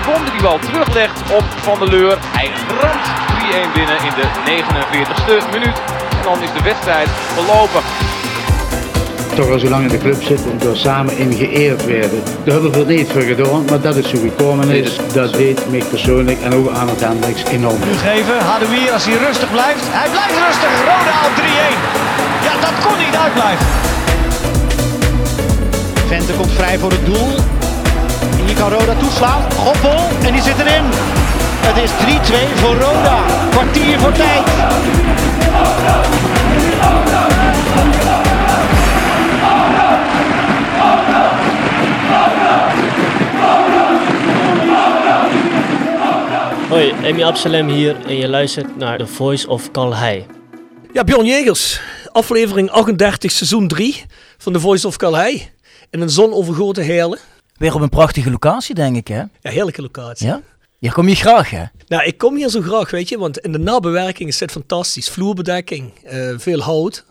Sibon die die bal teruglegt op Van der Leur. Hij ramt 3-1 binnen in de 49ste minuut. En dan is de wedstrijd verlopen. toch al zo lang in de club zitten en door samen in geëerd werden. Daar hebben we er niet voor gedaan, maar dat is hoe gekomen is. Dat deed mij persoonlijk en ook aan het Hendricks enorm. geven. Hadouier als hij rustig blijft. Hij blijft rustig. Roda op 3-1. Ja, dat kon niet uitblijven. Vente komt vrij voor het doel. Kan Roda toeslaan. Goppel en die zit erin. Het is 3-2 voor Roda. Kwartier voor tijd. Hoi, Amy Absalem hier en je luistert naar The Voice of Calhei. Ja, Bjorn Jegers, aflevering 38, seizoen 3 van The Voice of Calais. In een zonovergoten Heerlen. Weer op een prachtige locatie, denk ik, hè? Ja, heerlijke locatie. Ja? Hier kom je graag, hè? Nou, ik kom hier zo graag, weet je, want in de nabewerking is het fantastisch. Vloerbedekking, eh, veel hout.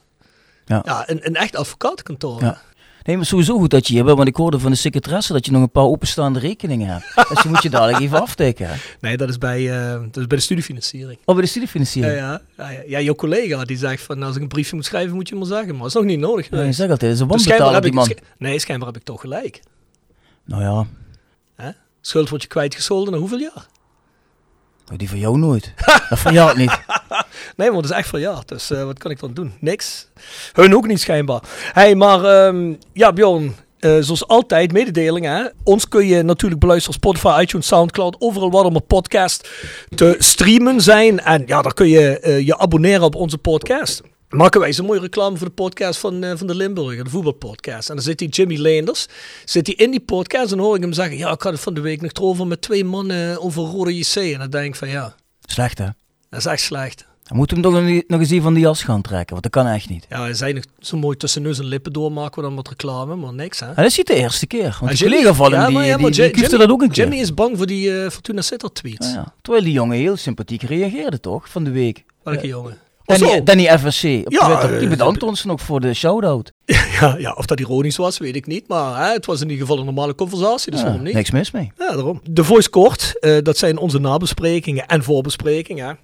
Ja. Ja, een, een echt advocatenkantoor. Ja. Nee, maar sowieso goed dat je hier bent, want ik hoorde van de secretaresse dat je nog een paar openstaande rekeningen hebt. dus die moet je dadelijk even aftikken, hè? Nee, dat is bij, eh, dat is bij de studiefinanciering. Oh, bij de studiefinanciering. ja, ja, ja. ja, jouw collega die zegt van als ik een briefje moet schrijven moet je maar zeggen, maar dat is nog niet nodig. Je geweest. zegt altijd, Dus schijnbaar heb ik, nee, schijnbaar heb ik toch gelijk. Nou ja, Hè? Schuld wordt je kwijtgescholden na hoeveel jaar? nou, die van jou nooit. dat van jou niet. Nee, maar dat is echt verjaard. Dus eh, wat kan ik dan doen? Niks. Hun ook niet schijnbaar. hey, maar ehm, ja, Bjorn. eh, zoals altijd, mededelingen. Ons kun je natuurlijk beluisteren op Spotify, iTunes, Soundcloud. Overal waar er maar podcast te streamen zijn. En ja, daar kun je eh, je abonneren op onze podcast. Maken wij zo'n mooie reclame voor de podcast van, eh, van de Limburger, de voetbalpodcast. En dan zit die Jimmy Leenders, zit hij in die podcast en dan hoor ik hem zeggen... Ja, ik had het van de week nog erover met twee mannen over Rode JC. En dan denk ik van ja, Slecht, hè? dat is echt slecht. Dan moeten we hem toch nog- eens die van die jas gaan trekken, want dat kan echt niet. Ja, hij zei nog zo mooi tussen neus en lippen doormaken we dan wat reclame, maar niks hè. En dat is niet de eerste keer, want die collega van hem, die, ja, dat ook een keer. Jimmy is bang voor die eh, Fortuna tweets. Ja. Terwijl die jongen heel sympathiek reageerde, toch, van de week. Welke jongen? Danny. Danny FSC op Ja, Twitter, die eh, bedankt ons nog voor de shout-out. Ja, ja, of dat ironisch was, weet ik niet. Maar hè, het was in ieder geval een normale conversatie, dus Ja, waarom niet? niks mis mee. Ja, daarom. De Voice Kort, eh, dat zijn onze nabesprekingen en voorbesprekingen.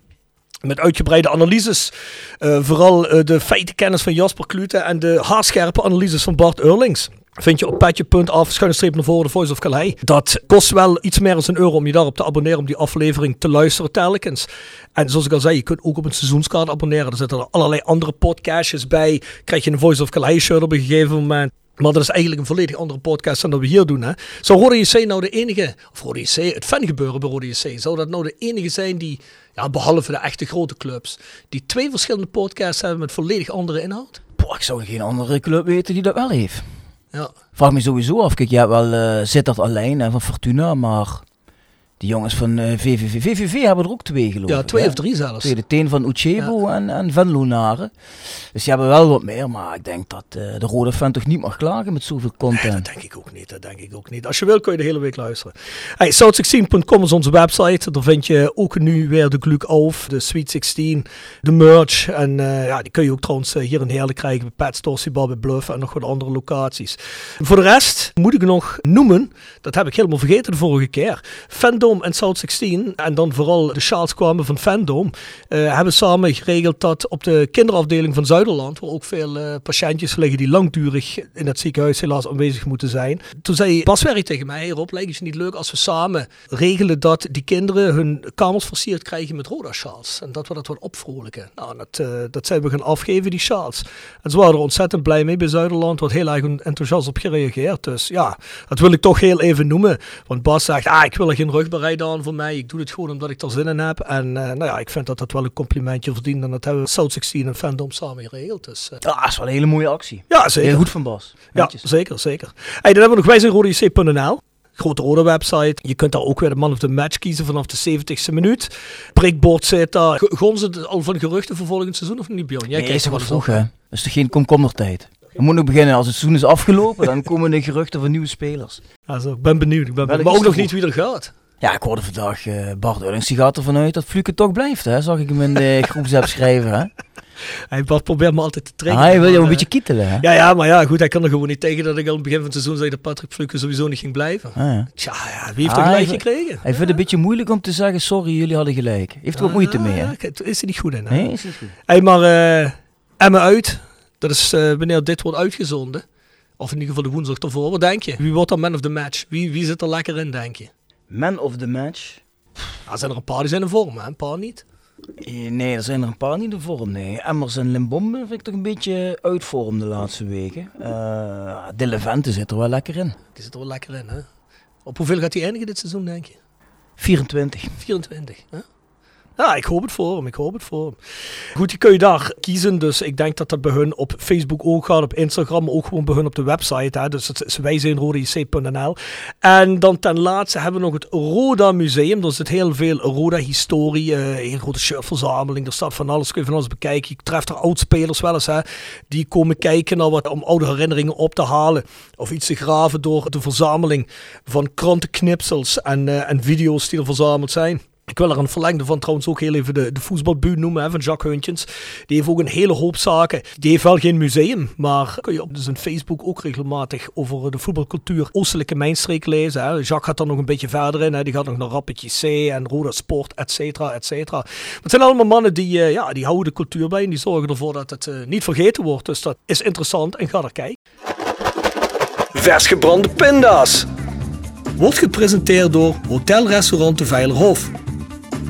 Met uitgebreide analyses. Eh, vooral de feitenkennis van Jasper Klute en de haarscherpe analyses van Bart Eurlings. Vind je op petje.af, schuine streep naar voren, de Voice of Calais. Dat kost wel iets meer dan een euro om je daarop te abonneren, om die aflevering te luisteren telkens. En zoals ik al zei, je kunt ook op een seizoenskaart abonneren. Er zitten er allerlei andere podcastjes bij. Krijg je een Voice of Calais shirt op een gegeven moment. Maar dat is eigenlijk een volledig andere podcast dan dat we hier doen. Hè? Zou Rode JC nou de enige, of Rode JC, het fangebeuren bij Rode JC, zou dat nou de enige zijn die, ja, behalve de echte grote clubs, die twee verschillende podcasts hebben met volledig andere inhoud? Boah, ik zou geen andere club weten die dat wel heeft. Ja. Vraag me sowieso af. Kijk, hebt wel eh Zittert alleen en van Fortuna, maar die jongens van eh, VVV. VVV hebben er ook twee geloof Ja, twee of drie zelfs. Twee, de teen van Uchebo en, en Venlo Naren. Dus die hebben wel wat meer, maar ik denk dat eh, de rode fan toch niet mag klagen met zoveel Nee, content. dat denk ik ook niet. Dat denk ik ook niet. Als je wil kun je de hele week luisteren. Hey, South16.com is onze website. Daar vind je ook nu weer de Gluk Auf, de Sweet 16, de merch. En eh, ja, die kun je ook trouwens hier in Heerlen krijgen bij Pet Store, Sibal, bij Bluff en nog wat andere locaties. Voor de rest moet ik nog noemen, dat heb ik helemaal vergeten de vorige keer. Fandom en South 16, en dan vooral de sjaals kwamen van Fandom, eh, hebben samen geregeld dat op de kinderafdeling van Zuiderland, waar ook veel eh, patiëntjes liggen die langdurig in het ziekenhuis helaas aanwezig moeten zijn. Toen zei Bas Werry tegen mij, Rob, lijkt het je niet leuk als we samen regelen dat die kinderen hun kamers versierd krijgen met roda sjaals. En dat we dat wat opvrolijken. Nou, dat, eh, dat zijn we gaan afgeven, die sjaals. En ze waren er ontzettend blij mee bij Zuiderland, wordt heel erg enthousiast op gereageerd. Dus ja, dat wil ik toch heel even noemen. Want Bas zegt, ah, ik wil er geen rugbereid aan voor mij. Ik doe het gewoon omdat ik er zin in heb. En uh, nou ja, ik vind dat dat wel een complimentje verdient. En dat hebben we South 16 en Fandom samen geregeld. Dus, uh, Ja, dat is wel een hele mooie actie. ja, zeker. Heel goed van Bas. Ja, zeker, zeker. Hey, dan hebben we nog wij zijn rodec.nl. Grote rode website. Je kunt daar ook weer de man of the match kiezen vanaf de 70ste minuut. Prikbord zit daar. Gonzen al van geruchten voor volgend seizoen of niet, Bjorn? Jij Nee, kijkt is er wat vroeg, hè? Dat is toch geen komkommertijd? We moeten nog beginnen. Als het seizoen is afgelopen, dan komen de geruchten van nieuwe spelers. Also, ik ben benieuwd. Ik ben benieuwd. Welk Maar ook nog er niet wie er gaat. Ja, ik hoorde vandaag eh, Bart Ullings, die gaat ervan uit dat Fluke toch blijft, hè? Zag ik hem in de groepsapp schrijven, hè? Hij Bart probeert me altijd te Ah, trekken. hij wil je een eh, beetje kietelen, hè? Ja, ja, maar ja, goed. Hij kan er gewoon niet tegen dat ik al aan het begin van het seizoen zei dat Patrick Fluke sowieso niet ging blijven. Ah, ja. Tja, ja, wie heeft Ah, er gelijk hij- gekregen? Hij vindt het een beetje moeilijk om te zeggen, sorry, jullie hadden gelijk. Heeft er wat moeite mee, hè? Ah, Is er niet goed in, hè? Nee, is niet goed. Hey, maar eh Emmen uit. Dat is eh, wanneer dit wordt uitgezonden. Of in ieder geval de woensdag ervoor. Wat denk je? Wie wordt dan man of the match? Wie, wie zit er lekker in, denk je? Man of the match? Ja, zijn er een paar die zijn in vorm, hè? Een paar niet. Eh, Nee, er zijn er een paar niet in vorm, nee. Emmers en Limbombe vind ik toch een beetje uit vorm de laatste weken. Eh de Levente zit er wel lekker in. Die zit er wel lekker in, hè? Op hoeveel gaat hij eindigen dit seizoen, denk je? 24. 24, hè? Ja, ik hoop het voor hem. Ik hoop het voor hem. Goed, die kun je daar kiezen. Dus ik denk dat dat bij hun op Facebook ook gaat, op Instagram, ook gewoon bij hun op de website. Hè. Dus het is. En dan ten laatste hebben we nog het Roda Museum. Daar zit heel veel Roda-historie, eh, een grote shirtverzameling. Er staat van alles, kun je van alles bekijken. Je treft er oudspelers wel eens, hè, die komen kijken naar wat, om oude herinneringen op te halen. Of iets te graven door de verzameling van krantenknipsels en, eh, en video's die er verzameld zijn. Ik wil er een verlengde van trouwens ook heel even de, de voetbalbuur noemen hè, van Jacques Huntjens. Die heeft ook een hele hoop zaken. Die heeft wel geen museum, maar kun je op zijn Facebook ook regelmatig over de voetbalcultuur Oostelijke Mijnstreek lezen. Hè. Jacques gaat er nog een beetje verder in. Hè. Die gaat nog naar Rappetje C en Roda Sport, et cetera, et cetera. Maar Het zijn allemaal mannen die, eh, ja, die houden de cultuur bij en die zorgen ervoor dat het eh, niet vergeten wordt. Dus dat is interessant en ga er kijken. Vers gebrande pinda's. Wordt gepresenteerd door Hotel Restaurant de Veilerhof.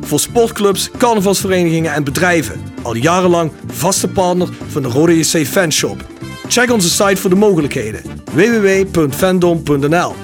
Voor sportclubs, carnavalsverenigingen en bedrijven. Al jarenlang vaste partner van de Rode JC Fanshop. Check onze site voor de mogelijkheden. www.fandom.nl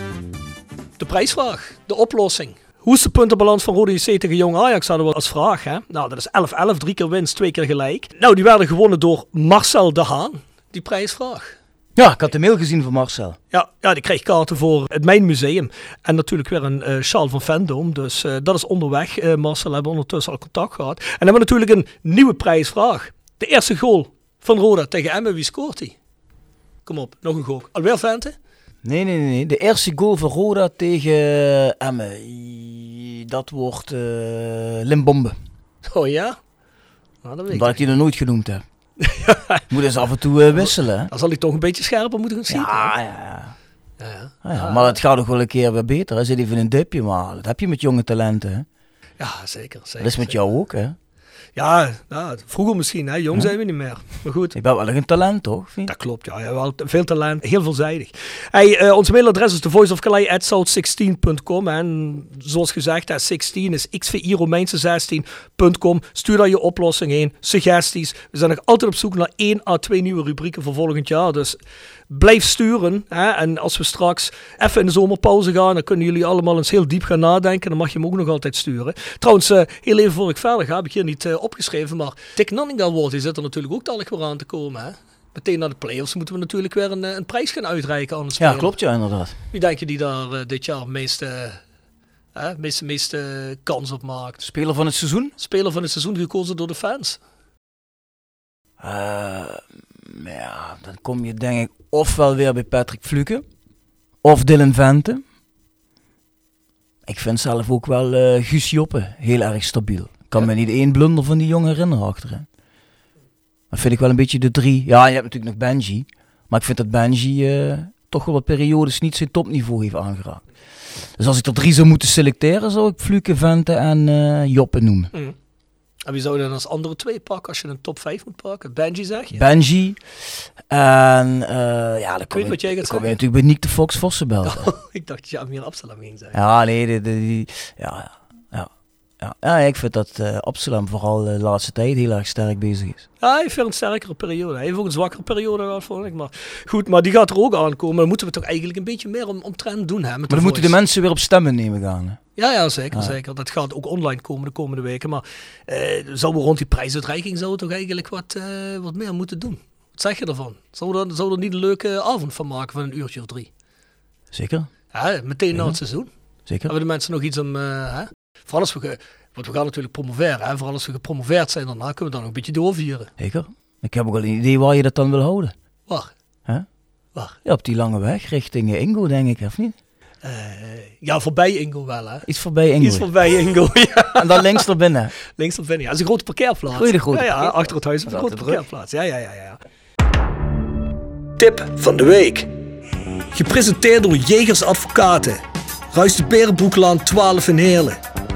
De prijsvraag, de oplossing. Hoe is de puntenbalans van Rode JC tegen Jong Ajax hadden we als vraag. Hè? Nou, dat is 11-11, drie keer winst, twee keer gelijk. Nou, die werden gewonnen door Marcel de Haan. Die prijsvraag. Ja, ik had de mail gezien van Marcel. Ja, ja, die kreeg kaarten voor het Mijn Museum. En natuurlijk weer een eh sjaal van Fandom. Dus eh, dat is onderweg. Eh Marcel hebben ondertussen al contact gehad. En dan hebben we natuurlijk een nieuwe prijsvraag. De eerste goal van Roda tegen Emmen. Wie scoort die? Kom op, nog een goal. Alweer Vente? Nee, nee, nee. De eerste goal van Roda tegen Emmen. Dat wordt Limbombe. Oh ja? Nou, dat weet ik. Omdat ik die nog nooit genoemd heb. Moet eens af en toe eh, wisselen? Dan zal hij toch een beetje scherper moeten gaan zien. Ja, ja, ja. ja, maar het gaat ook wel een keer weer beter. Hij zit even in een dipje, maar dat heb je met jonge talenten. Hè? Ja, zeker. zeker Dat is met zeker. jou ook, hè? Ja, ja, vroeger misschien. Hè. Jong zijn we niet meer. Maar goed. Je bent wel een talent, toch? Dat klopt, ja. wel veel talent, heel veelzijdig. Hey, eh, ons mailadres is thevoiceofcalais.south16.com en zoals gezegd, hè, 16 is XVI Romeinse 16.com. Stuur daar je oplossing heen, suggesties. We zijn nog altijd op zoek naar één à twee nieuwe rubrieken voor volgend jaar. Dus blijf sturen. Hè? En als we straks even in de zomerpauze gaan, dan kunnen jullie allemaal eens heel diep gaan nadenken. Dan mag je hem ook nog altijd sturen. Trouwens, eh, heel even voor ik verder ga, heb ik hier niet eh, opgeschreven, maar Dick Nanning Award, die zit er natuurlijk ook dadelijk weer aan te komen. Hè? Meteen na de play-offs moeten we natuurlijk weer een, eh, een prijs gaan uitreiken aan de Ja, klopt, ja, inderdaad. Wie denk je die daar dit jaar meeste, eh, meeste, meeste kans op maakt? Speler van het seizoen? Speler van het seizoen gekozen door de fans. Ja, dan kom je denk ik ofwel weer bij Patrick Fluke of Dylan Vente. Ik vind zelf ook wel eh Guus Joppe heel erg stabiel. Ik kan me niet één blunder van die jongen herinneren achterin. Dat vind ik wel een beetje de drie. Ja, je hebt natuurlijk nog Benji. Maar ik vind dat Benji eh, toch wel wat periodes niet zijn topniveau heeft aangeraakt. Dus als ik er drie zou moeten selecteren, zou ik Fluke, Vente en eh, Joppe noemen. En wie zou je dan als andere twee pakken als je een top 5 moet pakken? Benji zeg je? Benji. En eh, ja, dan kom, je, wat jij gaat dan kom je zeggen. natuurlijk bij Nick de Fox Vossenbelt. ik dacht dat je Amir Absalam ging zeggen. Ja, nee, die, die, die- ja, ja, ja, ik vind dat eh Absalom vooral de laatste tijd heel erg sterk bezig is. Ja, hij heeft een sterkere periode. Hij heeft ook een zwakkere periode gehad, vond ik. Maar goed, maar die gaat er ook aankomen. Dan moeten we toch eigenlijk een beetje meer om, omtrent doen. Hè, Maar dan moeten de mensen weer op stemmen nemen gaan. hè. Ja, ja, zeker, Ja. zeker. Dat gaat ook online komen de komende weken. Maar eh zouden we rond die prijsuitreiking zouden we toch eigenlijk wat, eh, wat meer moeten doen? Wat zeg je ervan? Zouden we er, er niet een leuke avond van maken van een uurtje of drie? Zeker, Ja, meteen na het seizoen. zeker. Hebben de mensen nog iets om... eh? Vooral als we... Want we gaan natuurlijk promoveren. Hè? Vooral als we gepromoveerd zijn daarna kunnen we dan nog een beetje doorvieren. zeker. Ik heb ook wel een idee waar je dat dan wil houden. Waar? Hè? Waar? Ja, op die lange weg richting eh, Ingo, denk ik, of niet? Eh, ja, voorbij Ingo wel, hè? Iets voorbij Ingo. Iets voorbij Ingo, ja. En dan links er binnen. Links of binnen. Ja, dat is een grote parkeerplaats. Goeie grote ja, achter het huis is een grote parkeerplaats. Ja, ja, ja, ja. Tip van de week. Gepresenteerd door Jegers Advocaten. Ruist de Berenbroeklaan 12 in Heerlen.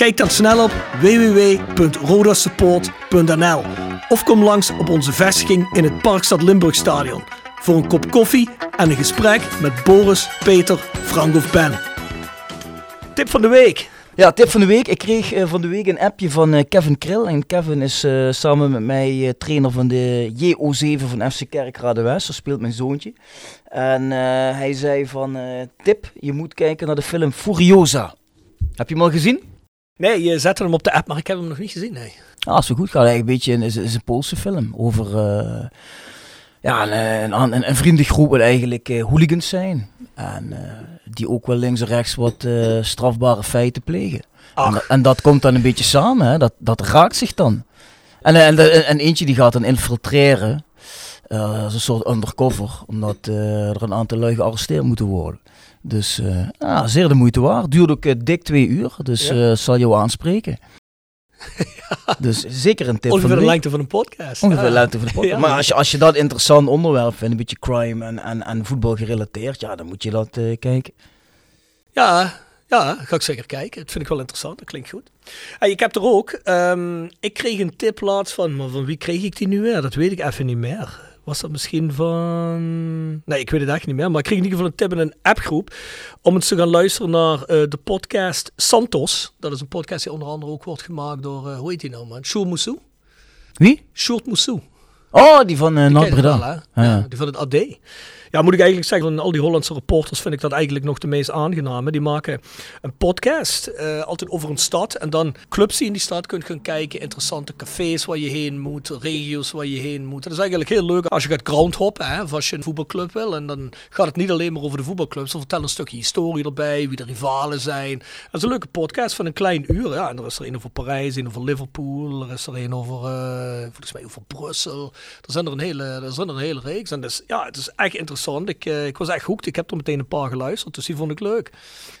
Kijk dan snel op www.rodasupport.nl of kom langs op onze vestiging in het Parkstad Limburgstadion voor een kop koffie en een gesprek met Boris, Peter, Frank of Ben. Tip van de week. Ja, tip van de week. Ik kreeg eh, van de week een appje van eh, Kevin Krill. En Kevin is eh, samen met mij eh, trainer van de JO7 van FC Kerkrade West. Daar speelt mijn zoontje. En eh, hij zei van, eh, tip, je moet kijken naar de film Furiosa. Heb je hem al gezien? Nee, je zette hem op de app, maar ik heb hem nog niet gezien. Nee. Ah, zo goed. Gaat eigenlijk een beetje, een- is, is een Poolse film over eh, ja, een, een, een, een vriendengroep wat eigenlijk eh, hooligans zijn. En eh, die ook wel links en rechts wat eh, strafbare feiten plegen. En, en dat komt dan een beetje samen, hè? Dat, dat raakt zich dan. En, eh, en, en, en eentje die gaat dan infiltreren, eh, als een soort undercover, omdat eh, er een aantal lui gearresteerd moeten worden. Dus eh, ja, zeer de moeite waard. Duurt ook eh, dik twee uur, dus Ja. eh, zal jou aanspreken. Dus zeker een tip Ongeveer van de lengte van een podcast. Ongeveer de Ja. lengte van de podcast. Ja. Maar als je, als je dat interessant onderwerp vindt, een beetje crime en, en, en voetbal gerelateerd, ja, dan moet je dat kijken. Ja, ja, ga ik zeker kijken. Dat vind ik wel interessant. Dat klinkt goed. Ik heb er ook. ehm, ik kreeg een tip laatst van, maar van wie kreeg ik die nu weer? Dat weet ik even niet meer. Was dat misschien van... Nee, ik weet het echt niet meer. Maar ik kreeg in ieder geval een tip in een appgroep. Om eens te gaan luisteren naar eh, de podcast Santos. Dat is een podcast die onder andere ook wordt gemaakt door, eh, hoe heet die nou man? Sjoerd Moussou. Wie? Sjoerd Moussou. Oh, die van uh, Die Noord ken je wel, Breda. hè? Ja. Ja, die van het AD. Ja, moet ik eigenlijk zeggen, van al die Hollandse reporters vind ik dat eigenlijk nog de meest aangename. Die maken een podcast, eh, altijd over een stad. En dan clubs die in die stad kunt gaan kijken. Interessante cafés waar je heen moet, regio's waar je heen moet. Dat is eigenlijk heel leuk als je gaat groundhoppen, hè, of als je een voetbalclub wil. En dan gaat het niet alleen maar over de voetbalclubs. Ze vertellen een stukje historie erbij, wie de rivalen zijn. Dat is een leuke podcast van een klein uur. Ja, en er is er een over Parijs, een over Liverpool. Er is er een over, eh, volgens mij over Brussel. Er zijn er een hele, er zijn er een hele reeks. En dus, ja, het is echt interessant. Ik, eh, ik was echt hoekt. Ik heb er meteen een paar geluisterd, dus die vond ik leuk.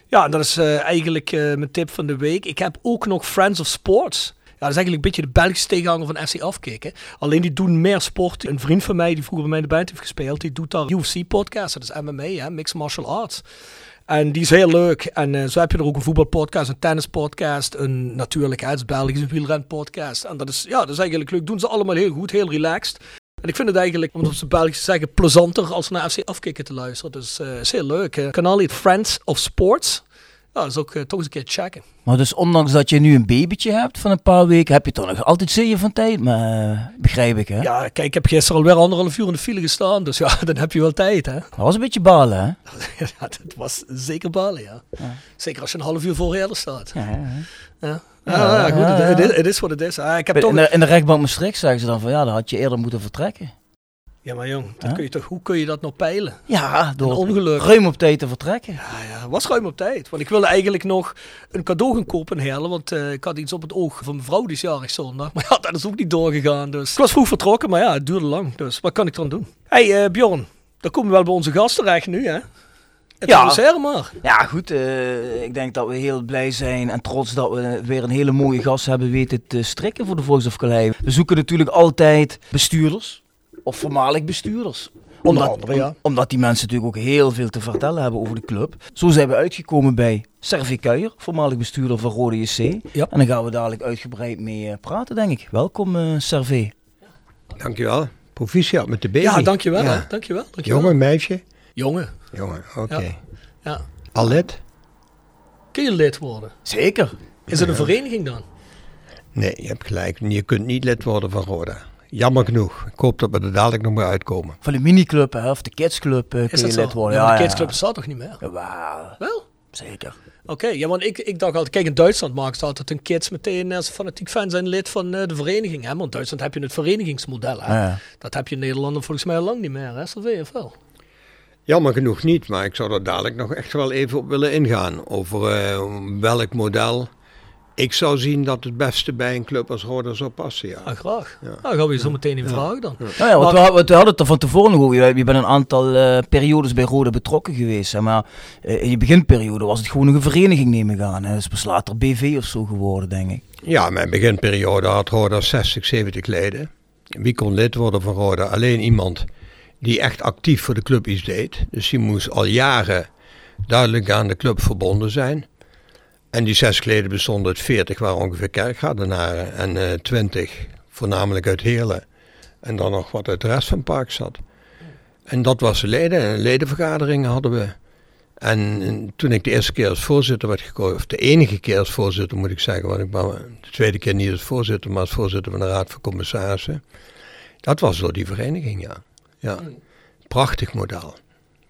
Ja, dat is eh, eigenlijk eh, mijn tip van de week. Ik heb ook nog Friends of Sports. Ja, dat is eigenlijk een beetje de Belgische tegenhanger van FC Afkikken. Alleen die doen meer sport. Een vriend van mij die vroeger bij mij in de band heeft gespeeld, die doet daar UFC-podcast. Dat is MMA, hè, Mixed Martial Arts. En die is heel leuk. En zo heb je er ook een voetbalpodcast, een tennispodcast, een natuurlijk, hè, het is Belgisch, een wielrenpodcast. En dat is, ja, dat is eigenlijk leuk. Doen ze allemaal heel goed, heel relaxed. En ik vind het eigenlijk, om het op zijn Belgisch te zeggen, plezanter als naar FC afkikken te luisteren. Dus het is heel leuk. Het kanaal heet Friends of Sports. Ja, dat is ook eh, toch eens een keer checken. Maar dus ondanks dat je nu een babytje hebt van een paar weken, heb je toch nog altijd zeeën van tijd. Maar eh, begrijp ik, hè? Ja, kijk, ik heb gisteren alweer anderhalf uur in de file gestaan. Dus ja, dan heb je wel tijd, hè. Dat was een beetje balen, hè? ja, dat was zeker balen, ja. Zeker als je een half uur voor eerder staat. Ja, ja, ja. Ja, ja, goed, het, het is, wat het is. Ah, ik heb toch... In, de, in de rechtbank Maastricht zeggen ze dan van ja, dan had je eerder moeten vertrekken. Ja, maar jong, dat Huh? kun je toch, hoe kun je dat nou peilen? Ja, Een door ongeluk. ruim op tijd te vertrekken. Ja, ja, was ruim op tijd. Want ik wilde eigenlijk nog een cadeau gaan kopen in Heerlen. Want eh, ik had iets op het oog van mijn vrouw, die is jarig zondag. Maar ja, dat is ook niet doorgegaan. Dus ik was vroeg vertrokken, maar ja, het duurde lang. Dus wat kan ik dan doen? hey, eh, Bjorn, dan komen we wel bij onze gast terecht nu, hè? Het Ja. maar. Ja, goed. eh, ik denk dat we heel blij zijn en trots dat we weer een hele mooie gast hebben weten te strikken voor de Volksafkallei. We zoeken natuurlijk altijd bestuurders, of voormalig bestuurders. Onder Omdat, andere, ja. om- omdat die mensen natuurlijk ook heel veel te vertellen hebben over de club. Zo zijn we uitgekomen bij Servi Kuijer, voormalig bestuurder van Rode JC. Ja. En daar gaan we dadelijk uitgebreid mee eh, praten, denk ik. Welkom, eh Servi. Dankjewel. Proficiat met de baby. Ja, dankjewel. Ja. Hè? Dankjewel, dankjewel. Jongen, meisje? Jongen, Jongen, oké. Ja. ja. Al lid? Kun je lid worden? Zeker. Is het een vereniging dan? Nee, je hebt gelijk. Je kunt niet lid worden van Roda. Jammer genoeg. Ik hoop dat we er dadelijk nog maar uitkomen. Van de miniclub hè, of de kidsclub eh, kun je lid worden. Ja, Ja, maar de kidsclub bestaat toch niet meer? Jawel, Wel? zeker. Oké, ja, want ik, ik dacht altijd, kijk, in Duitsland maken ze altijd hun kids meteen als fanatiek fan zijn lid van eh, de vereniging. Hè? Want in Duitsland heb je het verenigingsmodel. Hè? Ja. Dat heb je in Nederland volgens mij al lang niet meer. Hè? Of wel? Jammer genoeg niet, maar ik zou er dadelijk nog echt wel even op willen ingaan. Over eh, welk model ik zou zien dat het beste bij een club als Roda zou passen. Ja. Ah, graag. Nou, gaan we je zo meteen in vragen dan. Nou ja, want we, had- we hadden het er van tevoren nog over. Je, bent een aantal eh, periodes bij Rode betrokken geweest. Hè, maar eh, in je beginperiode was het gewoon nog een vereniging nemen gaan. Hè. Dus pas later BV of zo geworden, denk ik. Ja, mijn beginperiode had Roda 60, 70 leden. Wie kon lid worden van Roda? Alleen iemand die echt actief voor de club iets deed. Dus die moest al jaren duidelijk aan de club verbonden zijn. En die zes leden bestonden uit 40 waren ongeveer kerkgaardenaren en eh 20 voornamelijk uit Heerlen. En dan nog wat uit de rest van het park zat. En dat was de leden. En ledenvergaderingen hadden we. En toen ik de eerste keer als voorzitter werd gekozen, of de enige keer als voorzitter moet ik zeggen, want ik ben de tweede keer niet als voorzitter, maar als voorzitter van de Raad van Commissarissen. Dat was door die vereniging, ja. Ja. Prachtig model.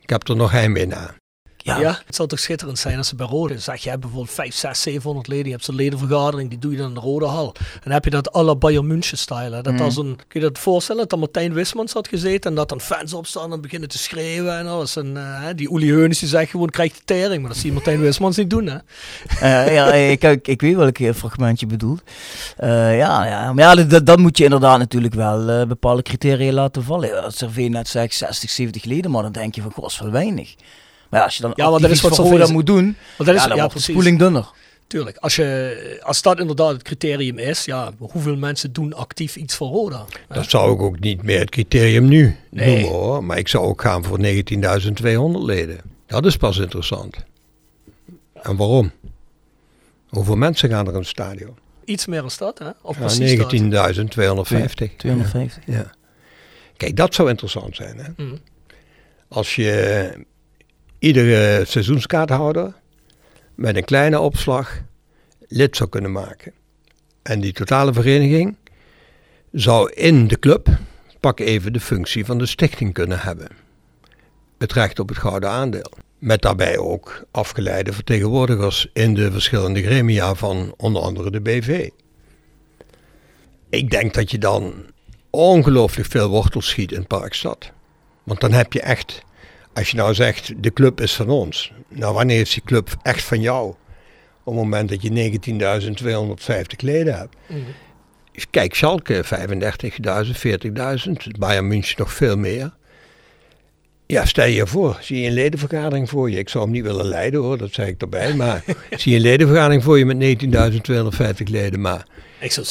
Ik heb er nog heimwee na. Ja, Ja, het zou toch schitterend zijn als ze bij Rode zeg je hebt bijvoorbeeld 5, 6, 700 leden. Je hebt zo'n ledenvergadering, die doe je dan in de Rode Hal. En dan heb je dat à la Bayern München style. Dat Mhm. als een, kun je dat voorstellen, dat Martijn Wismans had gezeten en dat dan fans opstaan en beginnen te schreeuwen en alles. En eh, die Uli Heunis die zegt gewoon krijgt de tering, maar dat zie je Martijn Wismans niet doen hè. Eh, ja ik, ik, ik weet welk eh, fragment je bedoelt. Eh, ja, ja, maar ja, dat, dat moet je inderdaad natuurlijk wel bepaalde criteria laten vallen. Als Servé net zegt 60, 70 leden, maar dan denk je van, goh, dat is wel weinig. Maar ja, als je dan Ja, want dat is wat voor moet doen, Want dat is, ja, ja, dan wordt de precies. spoeling dunner. Tuurlijk, als, je, als dat inderdaad het criterium is, ja, hoeveel mensen doen actief iets voor Roda? Dat zou ik ook niet meer het criterium nu Nee. noemen hoor. Maar ik zou ook gaan voor 19.200 leden. Dat is pas interessant. En waarom? Hoeveel mensen gaan er in het stadion? Iets meer als dat, hè? Of Ja, precies dat? 19.250. 250. Ja. Kijk, dat zou interessant zijn. Hè? Mhm. Als je iedere seizoenskaarthouder met een kleine opslag lid zou kunnen maken. En die totale vereniging zou in de club, pak even de functie van de stichting kunnen hebben. Het recht op het gouden aandeel. Met daarbij ook afgeleide vertegenwoordigers in de verschillende gremia van onder andere de BV. Ik denk dat je dan ongelooflijk veel wortels schiet in Parkstad. Want dan heb je echt, als je nou zegt, de club is van ons. Nou, wanneer is die club echt van jou? Op het moment dat je 19.250 leden hebt. Mhm. Kijk, Schalke 35.000, 40.000. Bayern München nog veel meer. Ja, stel je voor, zie je een ledenvergadering voor je. Ik zou hem niet willen leiden hoor, dat zeg ik erbij. Maar zie je een ledenvergadering voor je met 19.250 leden. Maar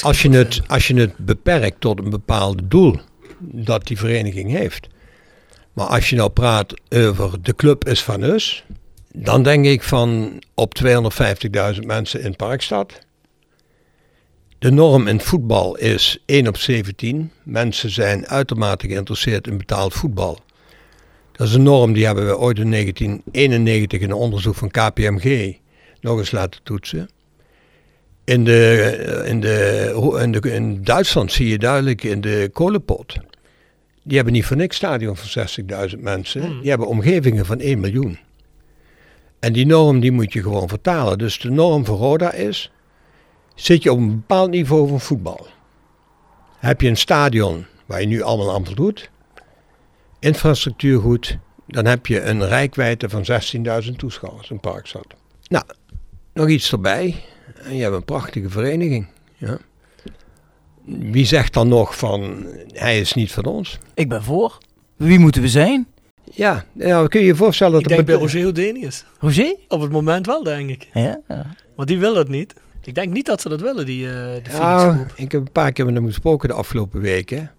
als je, het, als je het beperkt tot een bepaald doel dat die vereniging heeft. Maar als je nou praat over de club is van us, dan denk ik van op 250.000 mensen in Parkstad. De norm in voetbal is 1 op 17. Mensen zijn uitermate geïnteresseerd in betaald voetbal. Dat is een norm die hebben we ooit in 1991 in een onderzoek van KPMG nog eens laten toetsen. In, eh, in, de, in, de, in Duitsland zie je duidelijk in de kolenpot. Die hebben niet voor niks stadion van 60.000 mensen. Hmm. Die hebben omgevingen van 1 miljoen. En die norm die moet je gewoon vertalen. Dus de norm voor Roda is, zit je op een bepaald niveau van voetbal. Heb je een stadion waar je nu allemaal aan voldoet, infrastructuur goed, dan heb je een rijkwijde van 16.000 toeschouwers in Parkstad. Nou, nog iets erbij. En je hebt een prachtige vereniging. Ja. Wie zegt dan nog van, hij is niet van ons? Ik ben voor. Wie moeten we zijn? Ja, nou, kun je je voorstellen dat Ik denk bij Roger Houdinius. Roger? Op het moment wel, denk ik. Ja. Maar die wil dat niet. Ik denk niet dat ze dat willen, die, eh de Ja, ik heb een paar keer met hem gesproken de afgelopen weken.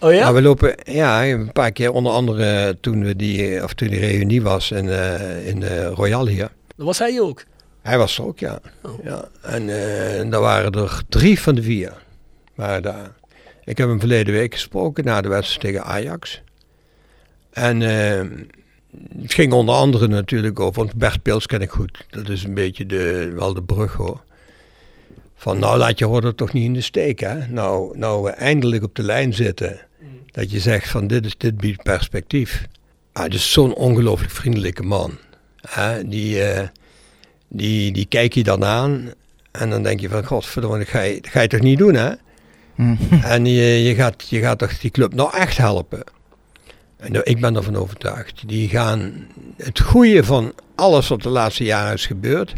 Oh ja? Maar we lopen, ja, een paar keer onder andere toen we die, of toen die reunie was in, eh, in eh, Royal hier. Dat was hij ook. Hij was er ook, ja. Oh. ja. En eh daar waren er drie van de vier. Daar. Ik heb hem verleden week gesproken na de wedstrijd tegen Ajax. En eh, het ging onder andere natuurlijk over, want Bert Pils ken ik goed. Dat is een beetje de, wel de brug hoor. Van nou laat je horen toch niet in de steek hè. Nou, nou eindelijk op de lijn zitten. Dat je zegt van dit, is, dit biedt perspectief. Ah, het is zo'n ongelooflijk vriendelijke man. Hè? Die, eh, die, die kijk je dan aan en dan denk je van godverdomme, dat ga je, dat ga je toch niet doen hè? En je, je, gaat, je gaat toch die club nou echt helpen. En nou, ik ben ervan overtuigd. Die gaan het goede van alles wat de laatste jaren is gebeurd,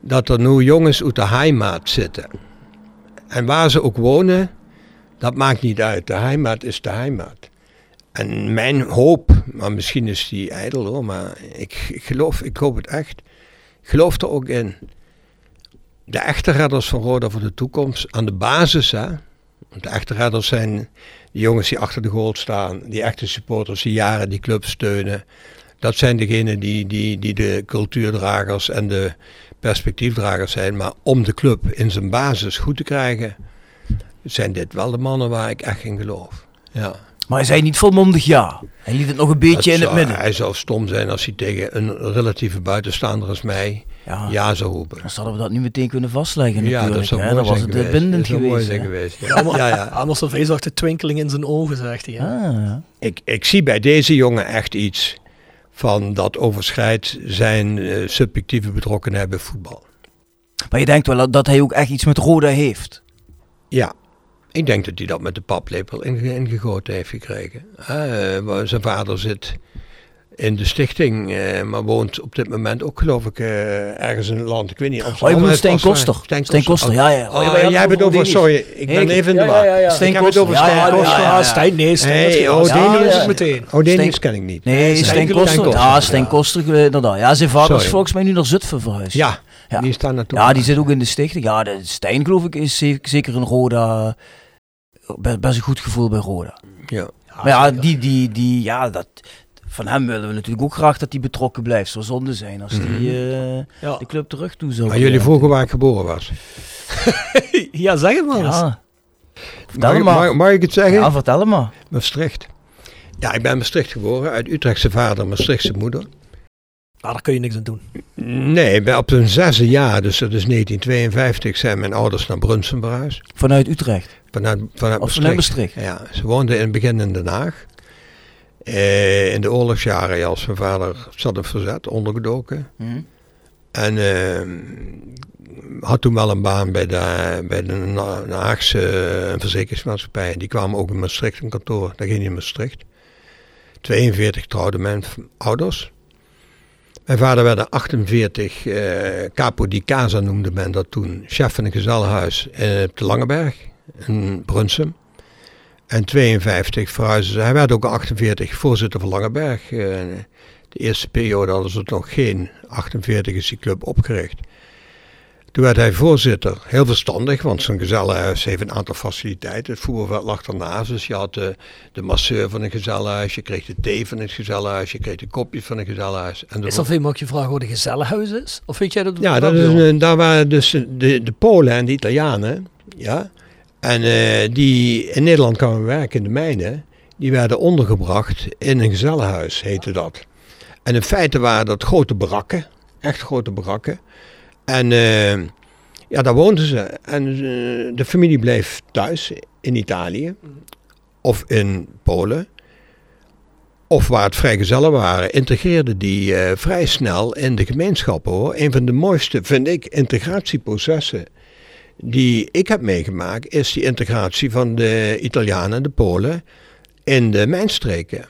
dat er nu jongens uit de heimaat zitten. En waar ze ook wonen, dat maakt niet uit. De heimaat is de heimaat. En mijn hoop, maar misschien is die ijdel hoor, maar ik, ik geloof, ik hoop het echt. Ik geloof er ook in. De echte redders van Roda voor de toekomst, aan de basis hè. Want de echte redders zijn de jongens die achter de goal staan, die echte supporters die jaren die club steunen. Dat zijn degenen die, die, die de cultuurdragers en de perspectiefdragers zijn. Maar om de club in zijn basis goed te krijgen, zijn dit wel de mannen waar ik echt in geloof. Ja. Maar hij zei niet volmondig ja. Hij liet het nog een beetje Dat in het midden. Hij zou stom zijn als hij tegen een relatieve buitenstaander als mij Ja. ja, zou roepen. Dan zouden we dat nu meteen kunnen vastleggen Ja, natuurlijk. dat zou hè. mooi Dan was het geweest. bindend Dat zou mooi geweest. geweest. Ja, ja, ja. Amos of zag de twinkeling in zijn ogen, zegt hij. hè. Ah, ja. Ik, ik zie bij deze jongen echt iets van dat overschrijdt zijn eh, subjectieve betrokkenheid bij voetbal. Maar je denkt wel dat- hij ook echt iets met Roda heeft. Ja, ik denk dat hij dat met de paplepel inge- ingegoten heeft gekregen. Waar zijn vader zit in de stichting, eh, maar woont op dit moment ook geloof ik eh, ergens in het land. Ik weet niet. Oh, je bedoelt Steen Koster. Steen Koster, ja, ja. Oh, Oh, ja, jij bent over sorry, ik ben even in de war. ja, ja, over ja, Koster. ja, ja. Stijn, nee, Stijn. Is oh, meteen. Oh, ken ik niet. Nee, Steen Steen Koster. Koster. Steen Ja. Koster, eh, inderdaad. Ja, zijn vader is volgens mij nu naar Zutphen verhuisd. Ja, Ja. die staan naartoe. Ja, die zit ook in de stichting. Ja, de Stijn geloof ik is ze- zeker een Roda. Best, best een goed gevoel bij Roda. Ja. Maar ja, die, die, die, ja, dat, van hem willen we natuurlijk ook graag dat hij betrokken blijft. Zou zonde zijn als hij eh, Ja. de club terug toe zou Maar jullie vroegen waar ik geboren was. ja, zeg het maar eens. Ja. Vertel Mag, maar. mag, mag ik het zeggen? Ja, vertel hem maar. Maastricht. Ja, ik ben in Maastricht geboren, uit Utrechtse vader, Maastrichtse moeder. Nou, daar kun je niks aan doen. Nee, ik ben op hun zesde jaar, dus dat is 1952, zijn mijn ouders naar Brunsum verhuisd. Vanuit Utrecht. Vanuit, vanuit Of vanuit Maastricht. Maastricht. Ja, ze woonden in het begin in Den Haag. Eh, in de oorlogsjaren, ja, als mijn vader zat in verzet, ondergedoken. Hm. En eh, had toen wel een baan bij de, bij de Haagse eh, verzekeringsmaatschappij. Die kwamen ook in Maastricht een kantoor. Daar ging hij in Maastricht. 42 trouwde mijn ouders. Mijn vader werd in 48, eh, capo di casa noemde men dat toen, chef van een gezellenhuis eh, op de Langeberg in Brunsum. En 52 verhuisden ze. Hij werd ook in 48 voorzitter van Langeberg. Eh, de eerste periode hadden ze nog geen. 48 is die club opgericht. Toen werd hij voorzitter. Heel verstandig, want zo'n gezellenhuis heeft een aantal faciliteiten. Het voetbalveld lag ernaast. Dus je had de, de masseur van een gezellenhuis. Je kreeg de thee van het gezellenhuis. Je kreeg de kopjes van een gezellenhuis. En Is dat veel mag je vragen waar de gezellenhuis is? Of weet jij dat? ja, dat is een, daar waren dus de, de Polen en de Italianen. Ja. En eh, die in Nederland kwamen werken in de mijnen. Die werden ondergebracht in een gezellenhuis, heette dat. En in feite waren dat grote barakken. Echt grote barakken. En eh, ja, daar woonden ze. En eh, de familie bleef thuis in Italië. Of in Polen. Of waar het vrijgezellen waren, integreerden die vrij snel in de gemeenschappen hoor. Een van de mooiste, vind ik, integratieprocessen die ik heb meegemaakt, is die integratie van de Italianen en de Polen in de mijnstreken.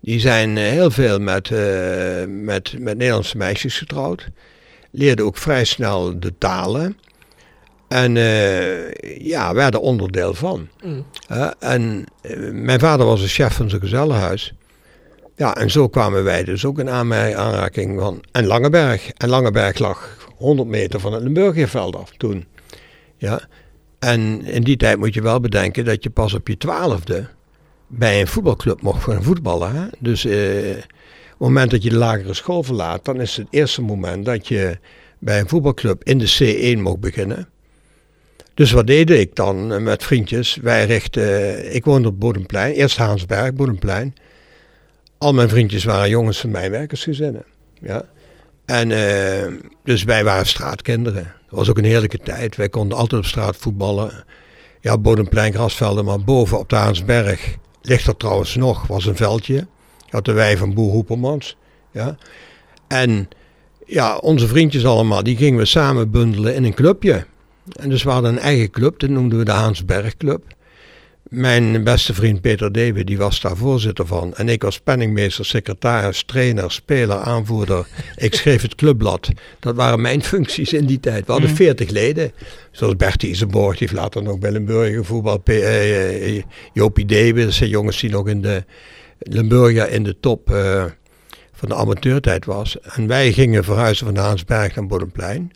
Die zijn eh, heel veel met, eh, met, met Nederlandse meisjes getrouwd. Leerden ook vrij snel de talen. En uh, ja, werden onderdeel van. en mijn vader was een chef van zijn gezellenhuis. Ja, en zo kwamen wij dus ook in aanraking van... En Langeberg. En Langeberg lag 100 meter van het Limburgierveld af toen. Ja. En in die tijd moet je wel bedenken dat je pas op je twaalfde bij een voetbalclub mocht gaan voetballen. Hè? Dus eh, op het moment dat je de lagere school verlaat, dan is het eerste moment dat je bij een voetbalclub in de C1 mocht beginnen. Dus wat deed ik dan eh, met vriendjes? Wij richten, ik woonde op Bodemplein, eerst Haansberg, Bodemplein. Al mijn vriendjes waren jongens van mijn werkersgezinnen. Ja. En dus wij waren straatkinderen. Dat was ook een heerlijke tijd. Wij konden altijd op straat voetballen. Ja, Bodemplein, grasvelden, maar boven op de Haansberg ligt er trouwens nog, was een veldje. Je had de wei van Boer Hoepermans. Ja. En ja, onze vriendjes allemaal, die gingen we samen bundelen in een clubje. En dus we hadden een eigen club, dat noemden we de Haansberg Club. Mijn beste vriend Peter Dewe, die was daar voorzitter van. En ik was penningmeester, secretaris, trainer, speler, aanvoerder. Ik schreef het clubblad. Dat waren mijn functies in die tijd. We hadden mhm. veertig leden. Zoals Bertie Isenborg, die heeft later nog bij Limburger voetbal. Eh, eh, Jopie Dewe, dat zijn jongens die nog in de Limburger in de top uh, van de amateurtijd was. En wij gingen verhuizen van Haansberg naar Bodemplein.